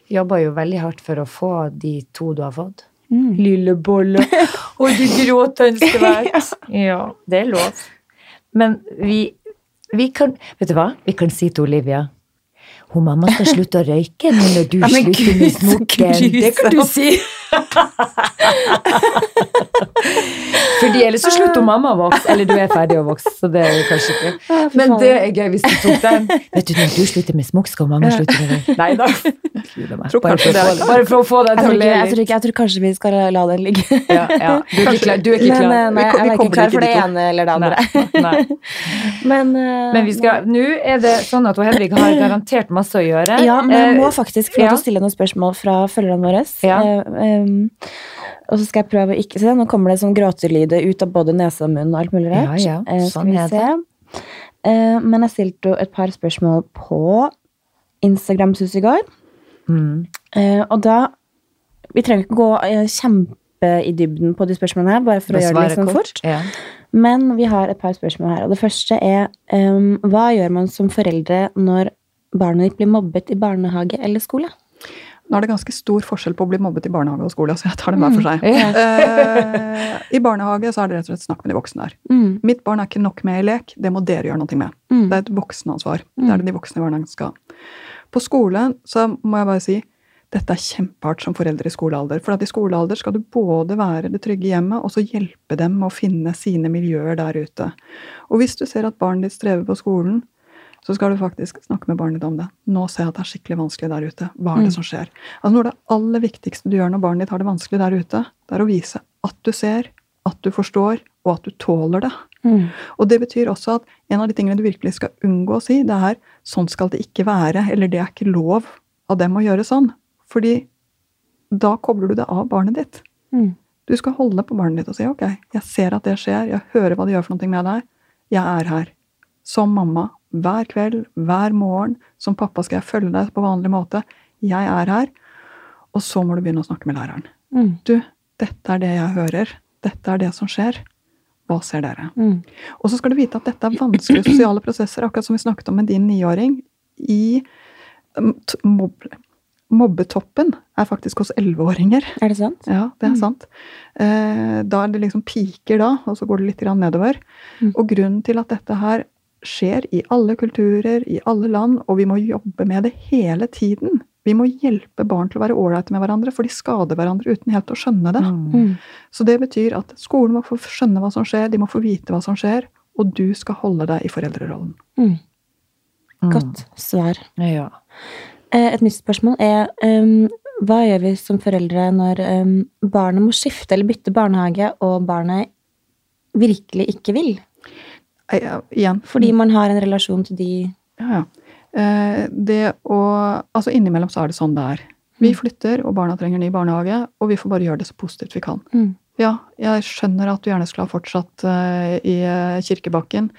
jobber jo veldig hardt for å få de to du har fått. Mm. Lille bolle. Og du gråter ønskevert. Ja, det er lov. Men vi, vi kan Vet du hva? Vi kan si til Olivia hun mamma skal slutte å røyke nå når du Ja, men slutter med smokken. Det kan du si. Fordi ellers så slutter mamma å vokse. Eller du er ferdig å vokse, så det er jo kanskje ikke Men det er gøy hvis du tok den. Vet du, når du slutter med smokk, skal mamma slutte med det. Nei da. Bare bare for å få deg til å le litt. jeg tror kanskje vi skal la den ligge. Ja, ja. Du er ikke klar. Du er ikke klar. Nei, nei, Vi jeg er ikke klar for det ene eller det andre. Nei, nei. Men, uh, Men vi skal, nå er det sånn at Henrik har garantert masse å gjøre. Ja, men jeg Eh, må faktisk få lov til å stille noen spørsmål fra følgerne våre. Ja. Um, og så skal jeg prøve å ikke se. Nå kommer det sånn gråtelyder ut av både nese og munn og alt mulig rart. Ja, ja, Eh, skal sånn vi er se. Uh, men jeg stilte jo et par spørsmål på Instagram i går. Mm. Uh, og da Vi trenger ikke gå eh, kjempe i dybden på de spørsmålene her, bare for å gjøre det litt sånn kort. fort. Ja. Men vi har et par spørsmål her. Og det første er um, hva gjør man som foreldre når barnet ditt blir mobbet i barnehage eller skole? Nå er det ganske stor forskjell på å bli mobbet i barnehage og skole, så jeg tar dem hver for seg. Ja. Eh, I barnehage så er det rett og slett snakk med de voksne der. Mm, Mitt barn er ikke nok med i lek, det må dere gjøre noe med. mm, Det er et voksenansvar. Det er det de voksne i barnehagen skal ha. På skolen så må jeg bare si dette er kjempehardt som foreldre i skolealder. For at i skolealder skal du både være det trygge hjemmet og så hjelpe dem med å finne sine miljøer der ute. Og hvis du ser at barnet ditt strever på skolen, så skal du faktisk snakke med barnet ditt om det. Nå ser jeg at det er skikkelig vanskelig der ute. Hva er det Mm. som skjer? Altså Noe av det aller viktigste du gjør når barnet ditt har det vanskelig der ute, det er å vise at du ser, at du forstår, og at du tåler det. mm, Og det betyr også at en av de tingene du virkelig skal unngå å si, det er sånn skal det ikke være, eller det er ikke lov av dem å gjøre sånn. Fordi da kobler du det av barnet ditt. mm, Du skal holde på barnet ditt og si ok, jeg ser at det skjer, jeg hører hva det gjør for noe med deg, jeg er her. Som mamma, hver kveld, hver morgen, som pappa skal jeg følge deg på vanlig måte. Jeg er her. Og så må du begynne å snakke med læreren. mm, Du, dette er det jeg hører. Dette er det som skjer. Hva ser dere? mm, Og så skal du vite at dette er vanskelige sosiale prosesser, akkurat som vi snakket om med din niåring. I t- mobb, mobbetoppen er faktisk hos elleveåringer. Er det sant? Ja, det er Mm. sant. Eh, da er det liksom piker da, og så går det litt grann nedover. Mm. Og grunnen til at dette her skjer i alle kulturer, i alle land, og vi må jobbe med det hele tiden, Vi må hjelpe barn til å være ålreite med hverandre, for de skader hverandre uten helt å skjønne det. Mm. Mm. Så det betyr at skolen må få skjønne hva som skjer, de må få vite hva som skjer, og du skal holde deg i foreldrerollen. Mm. Mm. Godt svar. Ja. Eh, Et nytt spørsmål er um, hva gjør vi som foreldre når um, barnet må skifte eller bytte barnehage, og barnet virkelig ikke vil? Ja, Igjen. Fordi man har en relasjon til de Ja, ja. Eh, Det å Altså innimellom så er det sånn det er. Vi Mm. flytter, og barna trenger ny barnehage, og vi får bare gjøre det så positivt vi kan. Mm. Ja, jeg skjønner at du gjerne skulle ha fortsatt eh, i eh, Kirkebakken,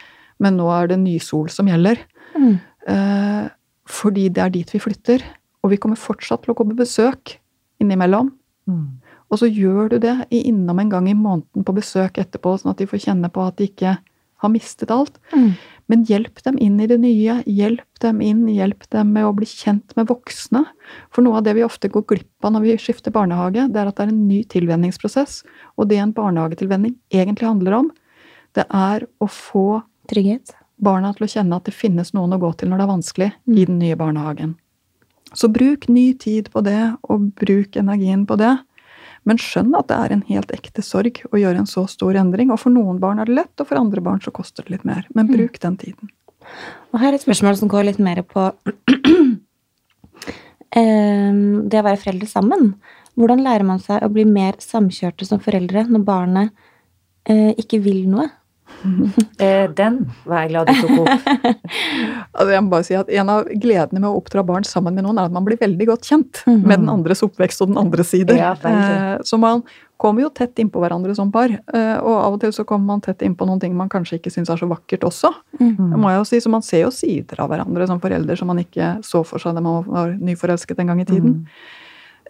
men nå er det Nysol som gjelder. Mm. Eh, fordi det er dit vi flytter. Og vi kommer fortsatt til å komme på besøk innimellom. Mm. Og så gjør du det innom en gang i måneden på besøk etterpå, sånn at de får kjenne på at de ikke har mistet alt. Mm. Men hjelp dem inn i det nye. Hjelp dem inn, hjelp dem med å bli kjent med voksne. For noe av det vi ofte går glipp av når vi skifter barnehage, det er at det er en ny tilvenningsprosess. Og det en barnehagetilvenning egentlig handler om, det er å få Trygghet. barna til å kjenne at det finnes noen å gå til når det er vanskelig Mm. i den nye barnehagen. Så bruk ny tid på det, og bruk energien på det. Men skjønn at det er en helt ekte sorg å gjøre en så stor endring. Og for noen barn er det lett, og for andre barn så koster det litt mer. Men Mm. bruk den tiden. Og her er et spørsmål som går litt mer på det å være foreldre sammen. Hvordan lærer man seg å bli mer samkjørte som foreldre når barnet eh, ikke vil noe? Eh, Den var jeg glad du tok opp. Altså jeg må bare si at En av gledene med å oppdra barn sammen med noen, er at man blir veldig godt kjent Mhm. med den andres oppvekst og den andre sider. Ja. Eh, så man kommer jo tett innpå hverandre som par. eh, Og av og til så kommer man tett innpå noen ting man kanskje ikke syns er så vakkert også. Mm. Må jeg jo si, Så man ser jo sider av hverandre som forelder som man ikke så for seg da man var nyforelsket en gang i tiden.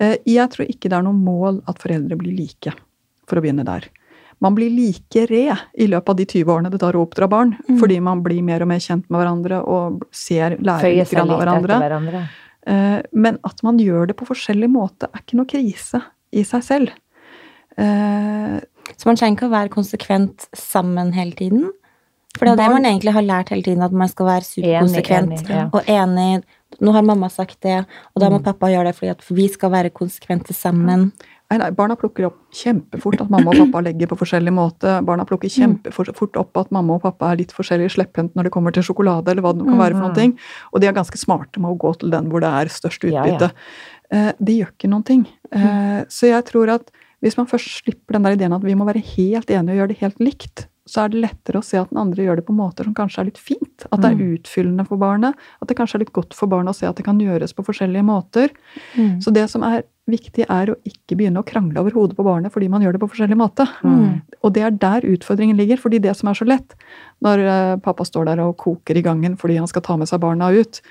Mm. Jeg tror ikke det er noe mål at foreldre blir like, for å begynne der. Man blir like red i løpet av de 20 årene det tar å oppdra barn, Mm. fordi man blir mer og mer kjent med hverandre og ser, lærer litt av hverandre. hverandre. Eh, Men at man gjør det på forskjellig måte, er ikke noe krise i seg selv. Eh, Så man trenger ikke å være konsekvent sammen hele tiden. For det er det man egentlig har lært hele tiden, at man skal være superkonsekvent Enig, enig, ja. og enig. Nå har mamma sagt det, og da må Mm. pappa gjøre det fordi vi skal være konsekvente sammen. Nei, nei, Barna plukker opp kjempefort at mamma og pappa legger på forskjellig måte. Barna plukker kjempefort opp at mamma og pappa er litt forskjellig slepphendt når det kommer til sjokolade, eller hva det kan være for noen ting. Og de er ganske smarte med å gå til den hvor det er størst Ja, utbytte. Eh, De gjør ikke noen ting. Eh, Så jeg tror at hvis man først slipper den der ideen at vi må være helt enige og gjøre det helt likt, så er det lettere å se at den andre gjør det på måter som kanskje er litt fint. At det er utfyllende for barnet. At det kanskje er litt godt for barnet å se at det kan gjøres på forskjellige måter. Mm. Så det som er viktig, er å ikke begynne å krangle over hodet på barnet fordi man gjør det på forskjellig måte. Mm. Og det er der utfordringen ligger, fordi det som er så lett når eh, pappa står der og koker i gangen fordi han skal ta med seg barna ut,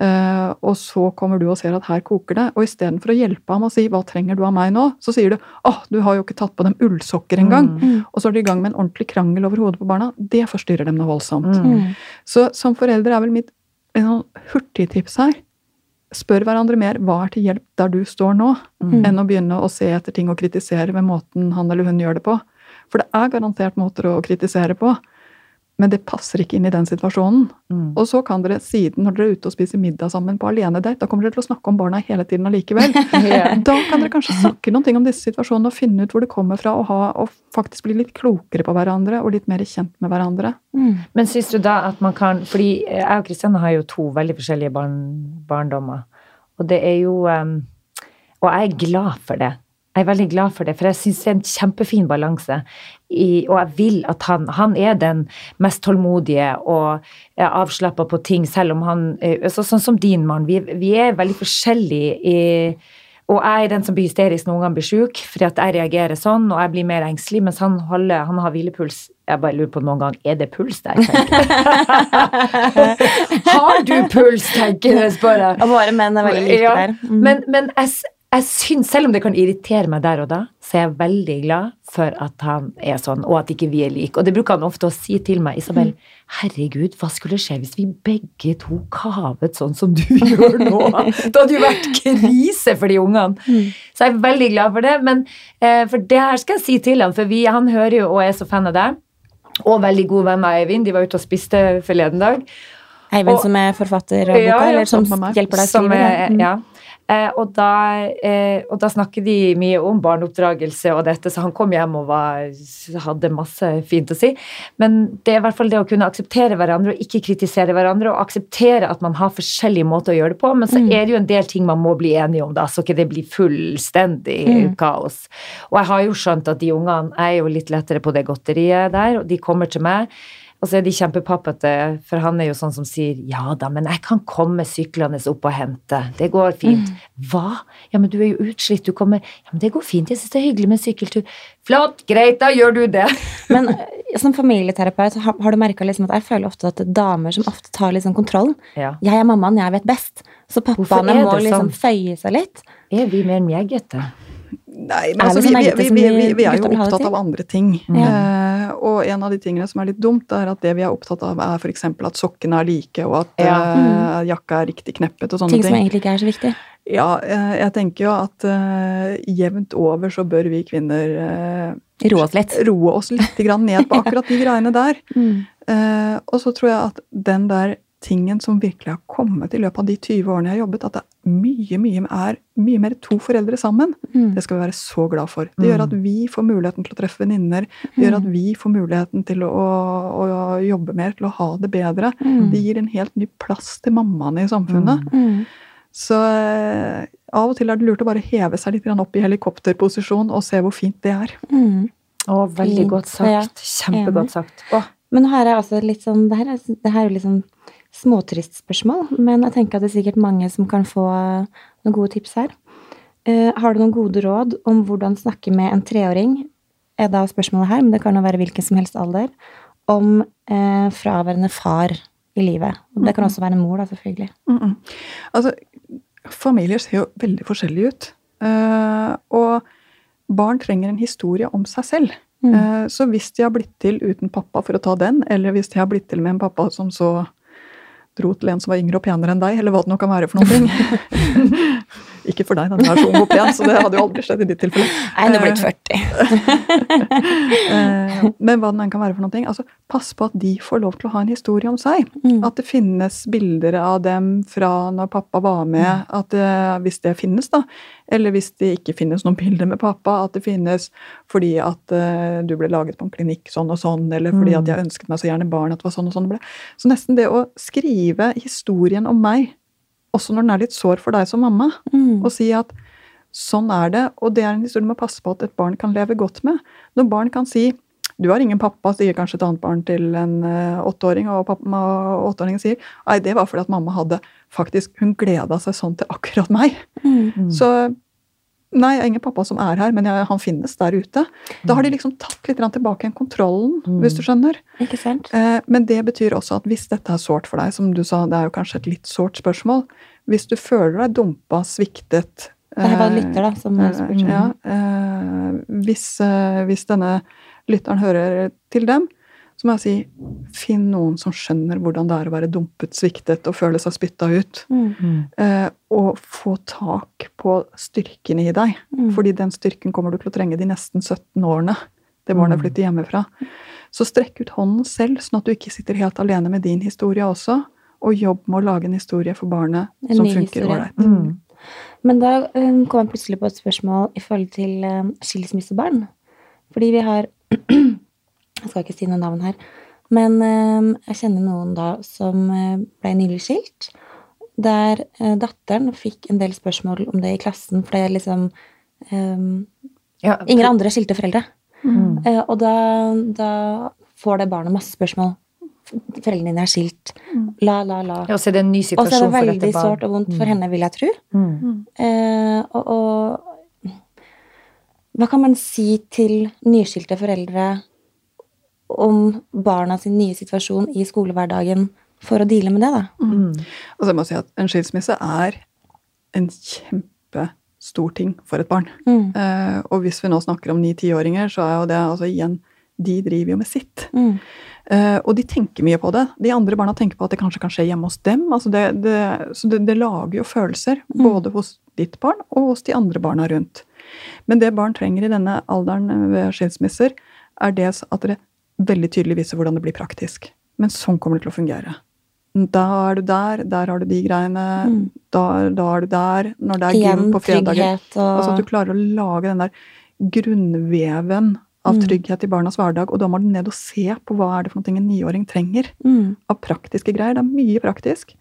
eh, og så kommer du og ser at her koker det, og istedenfor å hjelpe ham og si 'hva trenger du av meg nå', så sier du 'åh, du har jo ikke tatt på dem ullsokker engang', Mm. og så er du i gang med en ordentlig krangel over hodet på barna. Det forstyrrer dem noe voldsomt. Mm. Mm. Så som forelder er vel mitt sånn hurtigtips her. Spør hverandre mer hva er til hjelp der du står nå, Mm. enn å begynne å se etter ting og kritisere med måten han eller hun gjør det på. For det er garantert måter å kritisere på, men det passer ikke inn i den situasjonen. Mm. Og så kan dere siden, når dere er ute og spiser middag sammen på alenedate, da kommer dere til å snakke om barna hele tiden allikevel. yeah. Da kan dere kanskje snakke noen ting om disse situasjonene og finne ut hvor det kommer fra, og, ha, og faktisk bli litt klokere på hverandre og litt mer kjent med hverandre. Mm. Men syns du da at man kan Fordi jeg og Kristianne har jo to veldig forskjellige barn, barndommer. Og det er jo um, Og jeg er glad for det. Jeg er veldig glad for det, for jeg syns det er en kjempefin balanse. I, og jeg vil at han Han er den mest tålmodige og er avslappa på ting, selv om han eh, så, Sånn som din mann. Vi, vi er veldig forskjellige i og jeg er den som blir hysterisk når ungene blir syke, fordi at jeg reagerer sånn, og jeg blir mer engstelig, mens han, holder, han har hvilepuls. Jeg bare lurer på noen gang, er det puls der? har du puls, tenker jeg, spør jeg. Og våre menn er veldig like Ja, der. Mm. Men, men jeg, jeg synes, selv om det kan irritere meg der og da, så er jeg veldig glad for at han er sånn, og at ikke vi er like. Og det bruker han ofte å si til meg. Isabel, herregud, hva skulle skje hvis vi begge to kavet sånn som du gjør nå? Det hadde jo vært krise for de ungene. Så jeg er veldig glad for det. Men eh, for det her skal jeg si til han, for vi, han hører jo og er så fan av deg. Og veldig god venn av Eivind. De var ute og spiste forleden dag. Eivind og- som er forfatter av boka, Ja, ja, eller som som hjelper deg å skrive. er. Mm. ja. Eh, og, da, eh, og da snakker de mye om barneoppdragelse og dette, så han kom hjem og var, hadde masse fint å si. Men det er i hvert fall det å kunne akseptere hverandre og ikke kritisere hverandre, og akseptere at man har forskjellige måter å gjøre det på, men så Mm. er det jo en del ting man må bli enige om, da, så ikke det blir fullstendig Mm. kaos. Og jeg har jo skjønt at de ungene er jo litt lettere på det godteriet der, og de kommer til meg. Og så er de kjempepappete, for han er jo sånn som sier ja da, men jeg kan komme syklende opp og hente. Det går fint. Hva? Ja, men du er jo utslitt, du kommer Ja, men det går fint, jeg syns det er hyggelig med sykkeltur. Flott, greit, da gjør du det. Men eh, som familieterapeut har, du merka liksom at jeg føler ofte at det er damer som ofte tar liksom kontrollen. Ja. Jeg er mammaen, jeg vet best. Så pappaene må liksom sånn? føye seg litt. Er vi mer mjeggete? Nei, men altså, vi, vi, vi, vi, er jo opptatt av andre ting. Ja. Uh, og en av de tingene som er litt dumt, er at det vi er opptatt av, er f.eks. at sokkene er like, og at Ja. eh, jakka er riktig kneppet og sånne Ting som egentlig ikke er så viktig. Ja, uh, jeg tenker jo at jevnt over så bør vi kvinner eh, Ro oss litt. roe oss litt grann ned på akkurat de greiene der. Mm. Og så tror jeg at den der tingen som virkelig har kommet i løpet av de 20 årene jeg har jobbet, at det er mye, mye, er mye mer to foreldre sammen. Mm. Det skal vi være så glad for. Det gjør at vi får muligheten til å treffe venninner. Det gjør at vi får muligheten til å, å, jobbe mer, til å ha det bedre. Mm. Det gir en helt ny plass til mammaene i samfunnet. Mm. Så eh, av og til er det lurt å bare heve seg litt opp i helikopterposisjon og se hvor fint det er. Mm. Å, veldig godt sagt. Kjempegodt sagt. Å, Men nå har jeg også litt sånn Det her er, det her er jo litt sånn småtrist spørsmål, men jeg tenker at det er sikkert mange som kan få noen gode tips her. Uh, har du noen gode råd om hvordan snakke med en treåring, er da spørsmålet her, men det kan jo være hvilken som helst alder, om uh, fraværende far i livet. Det kan også være en mor, da, selvfølgelig. Mm -mm. Altså, familier ser jo veldig forskjellige ut. Uh, og barn trenger en historie om seg selv. Mm. Så hvis de har blitt til uten pappa, for å ta den, eller hvis de har blitt til med en pappa som så dro til en som var yngre og penere enn deg, eller hva det nå kan være for noe. Ikke for deg, da. Du er så ung og pen, så det hadde jo aldri skjedd i ditt tilfelle. Er nå blitt 40. Eh, Men hva den enn kan være for noe. Altså, pass på at de får lov til å ha en historie om seg. Mm. At det finnes bilder av dem fra når pappa var med, at det, hvis det finnes, da. Eller hvis det ikke finnes noen bilder med pappa, at det finnes fordi at uh, du ble laget på en klinikk sånn og sånn, eller fordi at jeg ønsket meg så gjerne barn at det var sånn og sånn det ble. Så nesten det å skrive historien om meg, også når den er litt sår for deg som mamma, Mm. og si at sånn er det, og det er en historie du må passe på at et barn kan leve godt med. Når barn kan si du har ingen pappa, sier kanskje et annet barn til en eh, åtteåring, og pappa, og åtteåringen sier nei, det var fordi at mamma hadde faktisk Hun gleda seg sånn til akkurat meg. Mm. Så nei, jeg har ingen pappa som er her, men jeg, han finnes der ute. Da har de liksom tatt litt tilbake igjen kontrollen, hvis du skjønner. Ikke sant? Eh, Men det betyr også at hvis dette er sårt for deg, som du sa, det er jo kanskje et litt sårt spørsmål Hvis du føler deg dumpa, sviktet Det her var eh, lytter, da, som eh. Ja, eh, hvis, hvis denne lytteren hører til dem, så må jeg si finn noen som skjønner hvordan det er å være dumpet, sviktet og føle seg spytta ut. Mm. Eh, og få tak på styrken i deg. Mm. Fordi den styrken kommer du til å trenge de nesten 17 årene det barnet Mm. flytter hjemmefra. Så strekk ut hånden selv, sånn at du ikke sitter helt alene med din historie også. Og jobb med å lage en historie for barnet En som funker ålreit. Mm. Men da um, kom jeg plutselig på et spørsmål i forhold til um, skilsmissebarn. Fordi vi har Jeg skal ikke si noe navn her. Men um, jeg kjenner noen da som uh, ble nylig skilt. Der uh, datteren fikk en del spørsmål om det i klassen, for det er liksom um, Ja, Ingen andre skilte foreldre. Mm. Eh, og da, da får det barnet masse spørsmål. Foreldrene dine er skilt. La, la, la. Ja, og så er det en ny situasjon for dette barnet. Og så er det veldig sårt og vondt for Mm. henne, vil jeg tro. Mm. Eh, og, og hva kan man si til nyskilte foreldre om barna sin nye situasjon i skolehverdagen for å deale med det, da? Mm. Altså jeg må si at En skilsmisse er en kjempestor ting for et barn. Mm, Eh, og hvis vi nå snakker om ni-tiåringer, så er jo det altså igjen De driver jo med sitt. mm, Eh, og de tenker mye på det. De andre barna tenker på at det kanskje kan skje hjemme hos dem. Altså det, det, så det, det lager jo følelser, Mm. både hos ditt barn og hos de andre barna rundt. Men det barn trenger i denne alderen ved skilsmisser, er det at dere veldig tydelig vise hvordan det blir praktisk. Men sånn kommer det til å fungere. Da er du der, der har du de greiene, Mm. da, da er du der. Når det er Igjen gym på fredager. og Altså at du klarer å lage den der grunnveven av Mm. trygghet i barnas hverdag, og da må du ned og se på hva er det for noe en niåring trenger mm. av praktiske greier. Det er mye praktisk.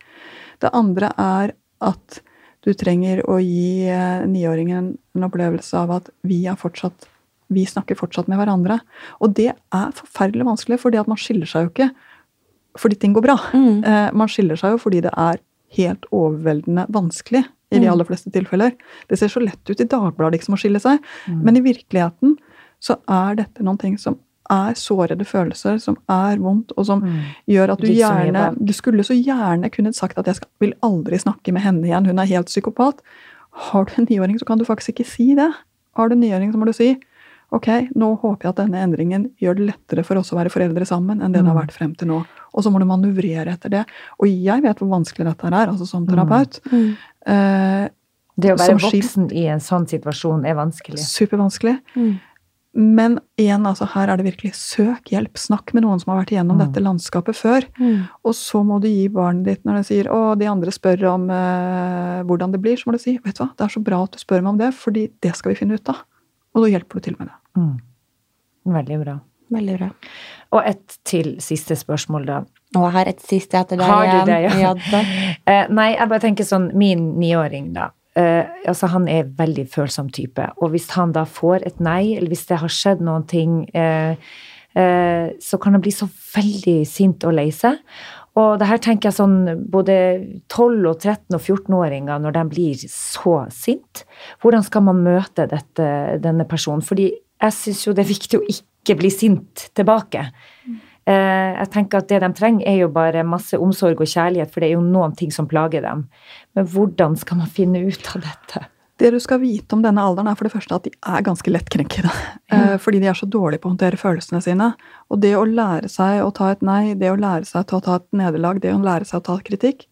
Det andre er at du trenger å gi eh, niåringen en opplevelse av at vi er fortsatt vi snakker fortsatt med hverandre. Og det er forferdelig vanskelig, fordi at man skiller seg jo ikke fordi ting går bra. Mm. Eh, man skiller seg jo fordi det er helt overveldende vanskelig i de Mm. aller fleste tilfeller. Det ser så lett ut i Dagbladet liksom, å skille seg, Mm. men i virkeligheten så er dette noen ting som er sårede følelser, som er vondt, og som Mm. gjør at du gjerne. Du skulle så gjerne kunne sagt at jeg skal, vil aldri snakke med henne igjen, hun er helt psykopat. Har du en niåring, så kan du faktisk ikke si det. Har du en niåring, så må du si ok, nå håper jeg at denne endringen gjør det lettere for oss å være foreldre sammen enn det det har Mm. vært frem til nå. Og så må du manøvrere etter det. Og jeg vet hvor vanskelig dette her er, altså som terapeut. Mm. Eh, Det å være skilt- voksen i en sånn situasjon er vanskelig. supervanskelig. Mm. Men igjen, altså, her er det virkelig søk hjelp. Snakk med noen som har vært igjennom Mm. dette landskapet før. Mm. Og så må du gi barnet ditt når det sier å, de andre spør om eh, hvordan det blir, så må du si vet du hva, det er så bra at du spør meg om det, fordi det skal vi finne ut av. Og da hjelper du til med det. Mm. Veldig bra. Veldig bra. Og et til siste spørsmål, da. Og jeg har et siste etter deg Har du det, ja? Ja. Eh, nei, jeg bare tenker sånn, min niåring, da. Eh, altså, han er veldig følsom type. Og hvis han da får et nei, eller hvis det har skjedd noen ting, eh, eh, så kan han bli så veldig sint og lei seg. Og det her tenker jeg sånn både 12- og 13- og 14-åringer, når de blir så sint, hvordan skal man møte dette, denne personen? Fordi jeg syns jo det er viktig å ikke bli sint tilbake. Eh, jeg tenker at det de trenger, er jo bare masse omsorg og kjærlighet, for det er jo noen ting som plager dem. Men hvordan skal man finne ut av dette? Det du skal vite om denne alderen, er for det første at de er ganske lettkrenkede. Mm. fordi de er så dårlige på å håndtere følelsene sine. Og det å lære seg å ta et nei, det å lære seg å ta et nederlag, det å lære seg å ta kritikk,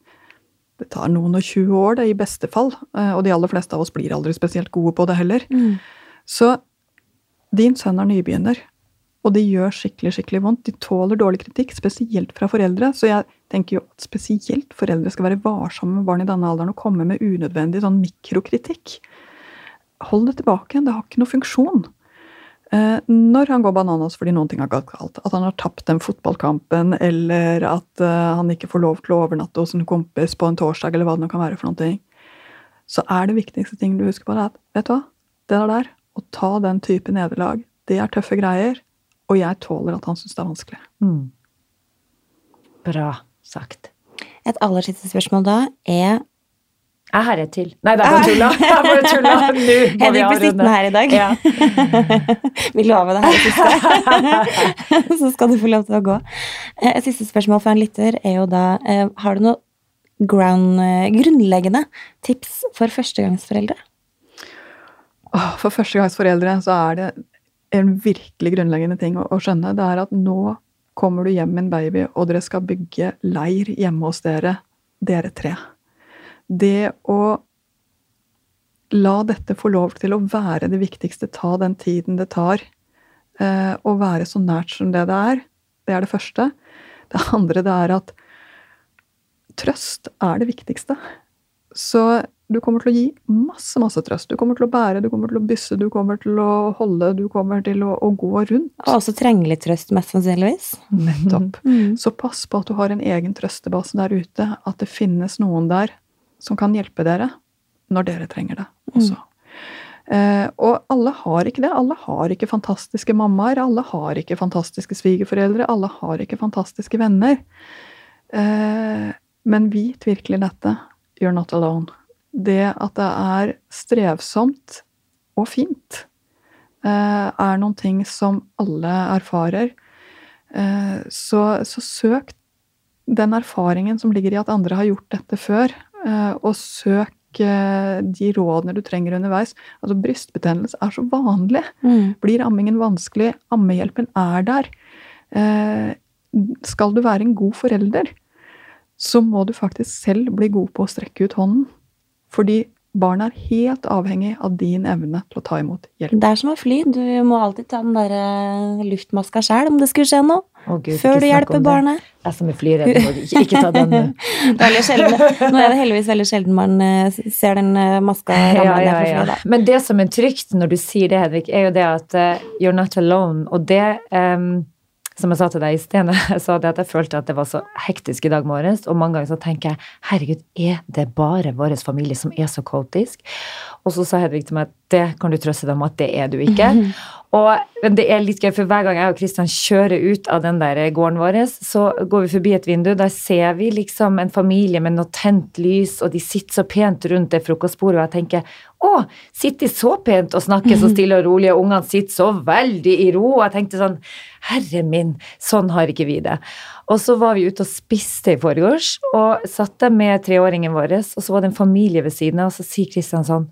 det tar noen og 20 år, det, i beste fall. Eh, og de aller fleste av oss blir aldri spesielt gode på det heller. Mm. Så din sønn er nybegynner, og det gjør skikkelig skikkelig vondt. De tåler dårlig kritikk, spesielt fra foreldre. Så jeg tenker jo at spesielt foreldre skal være varsomme med barn i denne alderen og komme med unødvendig sånn mikrokritikk. Hold det tilbake, det har ikke noe funksjon. Eh, når han går bananas fordi noen ting har gått galt, at han har tapt den fotballkampen, eller at eh, han ikke får lov til å overnatte hos en kompis på en torsdag, eller hva det nå kan være for noen ting, så er det viktigste ting du husker på, det at vet du hva, det der å ta den type nederlag, det er tøffe greier, og jeg tåler at han syns det er vanskelig. Mm. Bra sagt. Et aller siste spørsmål da er Jeg har et til. Nei, det er bare tulla. Jeg bare tulla. Nå må vi Henrik blir avrunde. sittende her i dag. Ja. Vi lover det her i siste. Så skal du få lov til å gå. Eh, Et siste spørsmål fra en lytter er jo da eh, Har du noe ground, eh, grunnleggende tips for førstegangsforeldre? For førstegangsforeldre så er det en virkelig grunnleggende ting å, å skjønne. Det er at nå kommer du hjem med en baby, og dere skal bygge leir hjemme hos dere, dere tre. Det å la dette få lov til å være det viktigste, ta den tiden det tar, eh, og være så nært som det det er, det er det første. Det andre det er at trøst er det viktigste. Så du kommer til å gi masse, masse trøst. Du kommer til å bære, du kommer til å bysse, du kommer til å holde, du kommer til å, å gå rundt. Og også trenge litt trøst, mest sannsynligvis. Nettopp. Mm. Så pass på at du har en egen trøstebase der ute, at det finnes noen der som kan hjelpe dere når dere trenger det også. Eh, og alle har ikke det. Alle har ikke fantastiske mammaer, alle har ikke fantastiske svigerforeldre, alle har ikke fantastiske venner. Eh, men vit virkelig dette. You're not alone. Det at det er strevsomt og fint, eh, er noen ting som alle erfarer. Eh, så, så søk den erfaringen som ligger i at andre har gjort dette før, eh, og søk de rådene du trenger underveis. Altså Brystbetennelse er så vanlig. Mm. Blir ammingen vanskelig? Ammehjelpen er der. Eh, skal du være en god forelder, så må du faktisk selv bli god på å strekke ut hånden. Fordi barn er helt avhengig av din evne til å ta imot hjelp. Det er som å fly. Du må alltid ta den der eh, luftmaska sjæl om det skulle skje noe. Å, Gud, Før du hjelper barnet. Jeg som er flyredd. må Ikke, ikke ta den. Det er sjelden. Nå er det heldigvis veldig sjelden man eh, ser den eh, maska ramle Ja, ja, fra ja. flyet. Men det som er trygt når du sier det, Hedvig, er jo det at uh, you're not alone. Og det em, som jeg sa til deg i sted, jeg sa det at jeg følte at det var så hektisk i dag morges, og mange ganger så tenker jeg herregud, er det bare vår familie som er så kaotisk? Og så sa Hedvig til meg at det kan du trøste deg med at det er du ikke. Og, det er litt gøy, for hver gang jeg og Kristian kjører ut av den der gården vår, så går vi forbi et vindu. Der ser vi liksom en familie med noe tent lys, og de sitter så pent rundt det frokostbordet, og jeg tenker å, sitter de så pent og snakker så stille og rolig, og ungene sitter så veldig i ro. Og jeg tenkte sånn, herre min, sånn har ikke vi det. Og så var vi ute og spiste i forgårs, og satt der med treåringen vår, og så var det en familie ved siden av, og så sier Kristian sånn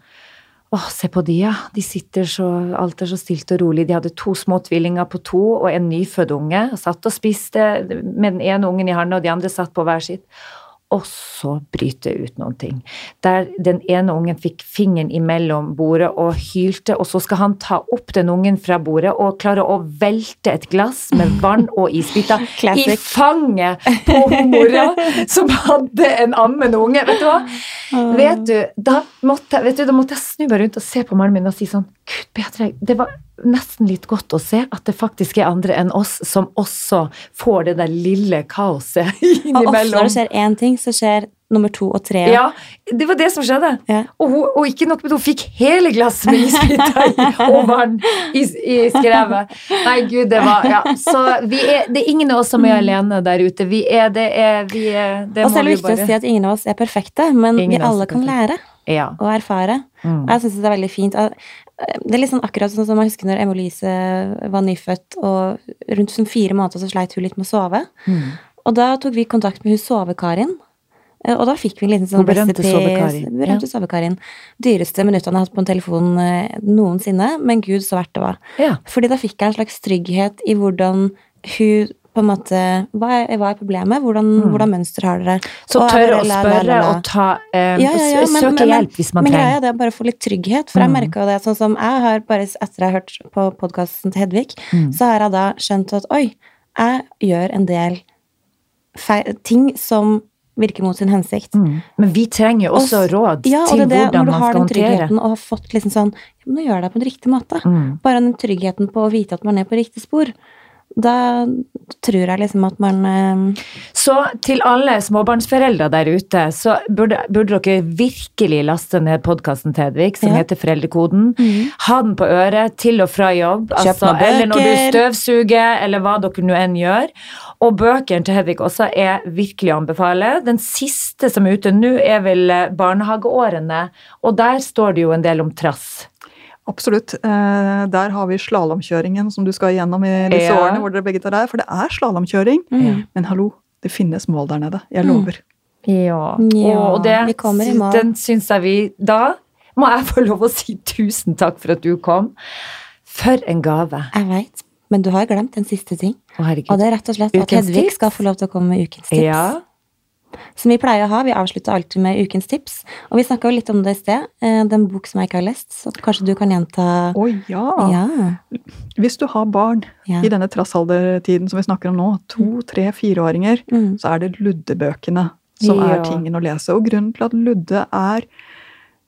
Åh, se på de, ja. De sitter så Alt er så stilt og rolig. De hadde to små tvillinger på to og en nyfødt unge. Satt og spiste med den ene ungen i hånda, og de andre satt på hver sitt. Og så bryter det ut noen ting. Der den ene ungen fikk fingeren imellom bordet og hylte, og så skal han ta opp den ungen fra bordet og klare å velte et glass med vann og isbiter i fanget på mora som hadde en ammende unge. Vet du hva? Vet du, da måtte, vet du, da måtte jeg snu meg rundt og se på mannen min og si sånn Gud bedre, det var nesten litt godt å se at det faktisk er andre enn oss som også får det der lille kaoset innimellom. Og ofte når det skjer én ting, så skjer nummer to og tre. Ja, det var det som skjedde. Ja. Og, hun, og ikke nok med det, hun fikk hele glasset med isbiter i vann i, i skrevet. Nei, gud, det var Ja. Så vi er, det er ingen av oss som er alene der ute. Vi er det er vi er, det Og så er det viktig viktig å si at ingen av oss er perfekte, men Ingen vi alle kan lære Ja. og erfare. Mm. Og jeg syns det er veldig fint. Det er litt sånn akkurat sånn som jeg husker når Emma-Lise var nyfødt, og rundt som fire måneder så sleit hun litt med å sove. Mm. Og da tok vi kontakt med hun sovekarin. Eh, Og da fikk vi en liten sånn Hun berømte Berømte sovekarin. Dyreste minuttene jeg har hatt på en telefon eh, noensinne, men gud så verdt det var. ja. Fordi da fikk jeg en slags trygghet i hvordan hun på en måte Hva er, hva er problemet? Hvordan, Mm. hvordan mønster har dere? Så Og tørre å spørre og ta eh, Ja, ja, ja, men- Søke men- hjelp hvis man Men greia trenger. er det å bare få litt trygghet, for jeg merka jo det sånn som jeg har bare etter jeg har hørt på podkasten til Hedvig, Mm. så har jeg da skjønt at oi, jeg gjør en del feil, ting som virker mot sin hensikt. Mm. Men vi trenger jo også Og råd Ja, og til det er det, hvordan når du har den tryggheten og har fått liksom sånn ja, men Nå gjør jeg det på en riktig måte. Mm. Bare den tryggheten på å vite at man er på riktig spor. Da tror jeg liksom at man eh, Så til alle småbarnsforeldre der ute, så burde, burde dere virkelig laste ned podkasten til Hedvig, som Ja. heter Foreldrekoden. Ha den på øret til og fra jobb, altså, eller når du støvsuger, eller hva dere nå enn gjør. Og bøkene til Hedvig også er virkelig å anbefale. Den siste som er ute nå, er vel eh, Barnehageårene, og der står det jo en del om trass. Absolutt. Eh, der har vi slalåmkjøringen som du skal igjennom i disse Ja. årene hvor dere begge tar der. For det er slalåmkjøring. mm. Men hallo, det finnes mål der nede. Jeg Mm. lover. Ja, Ja, og det, vi kommer i mål. den syns jeg vi Da må jeg få lov å si tusen takk for at du kom. For en gave. Jeg veit, men du har glemt en siste ting. Å. Og det er rett og slett at Hedvig tips? skal få lov til å komme med ukens tips. Ja. Som vi pleier å ha. Vi avslutter alltid med ukens tips. Og vi snakka jo litt om det i sted. eh, Den bok som jeg ikke har lest. Så kanskje du kan gjenta Å ja. Ja. Hvis du har barn ja. i denne trassaldertiden som vi snakker om nå, to, tre, fireåringer, Mm. så er det Ludde-bøkene som Ja. er tingen å lese. Og grunnen til at Ludde er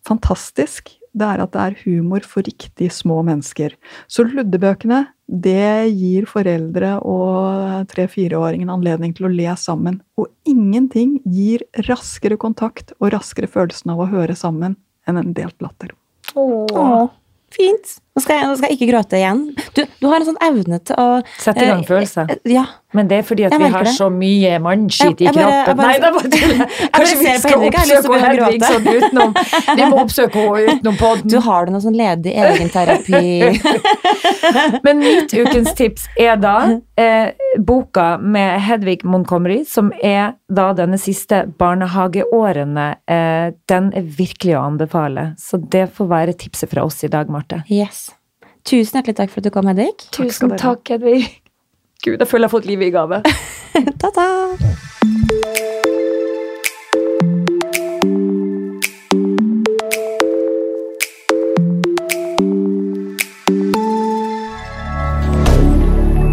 fantastisk, det er at det er humor for riktig små mennesker. Så Ludde-bøkene, det gir foreldre og tre-fireåringen anledning til å le sammen. Og ingenting gir raskere kontakt og raskere følelsen av å høre sammen enn en delt latter. Åh, fint. Nå skal, jeg, nå skal jeg ikke gråte igjen. Du, du har en sånn evne til å Sette i gang eh, følelser. eh, Ja. Men det er fordi at vi har det. så mye mannskitt i Jeg- jeg bare- kroppen. bare- Nei, det var tull! Kanskje vi skal oppsøke Hedvig sånn utenom. Vi må oppsøke henne utenom podden. Du har da noe sånn ledig egenterapi Men mitt ukens tips er da eh, boka med Hedvig Montgomery, som er da denne siste barnehageårene. Eh, den er virkelig å anbefale. Så det får være tipset fra oss i dag, Marte. Yes. Tusen hjertelig takk for at du kom, Hedvig. Tusen takk, takk Hedvig. Gud, jeg føler jeg har fått livet i gave. Ta-ta!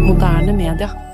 Moderne media.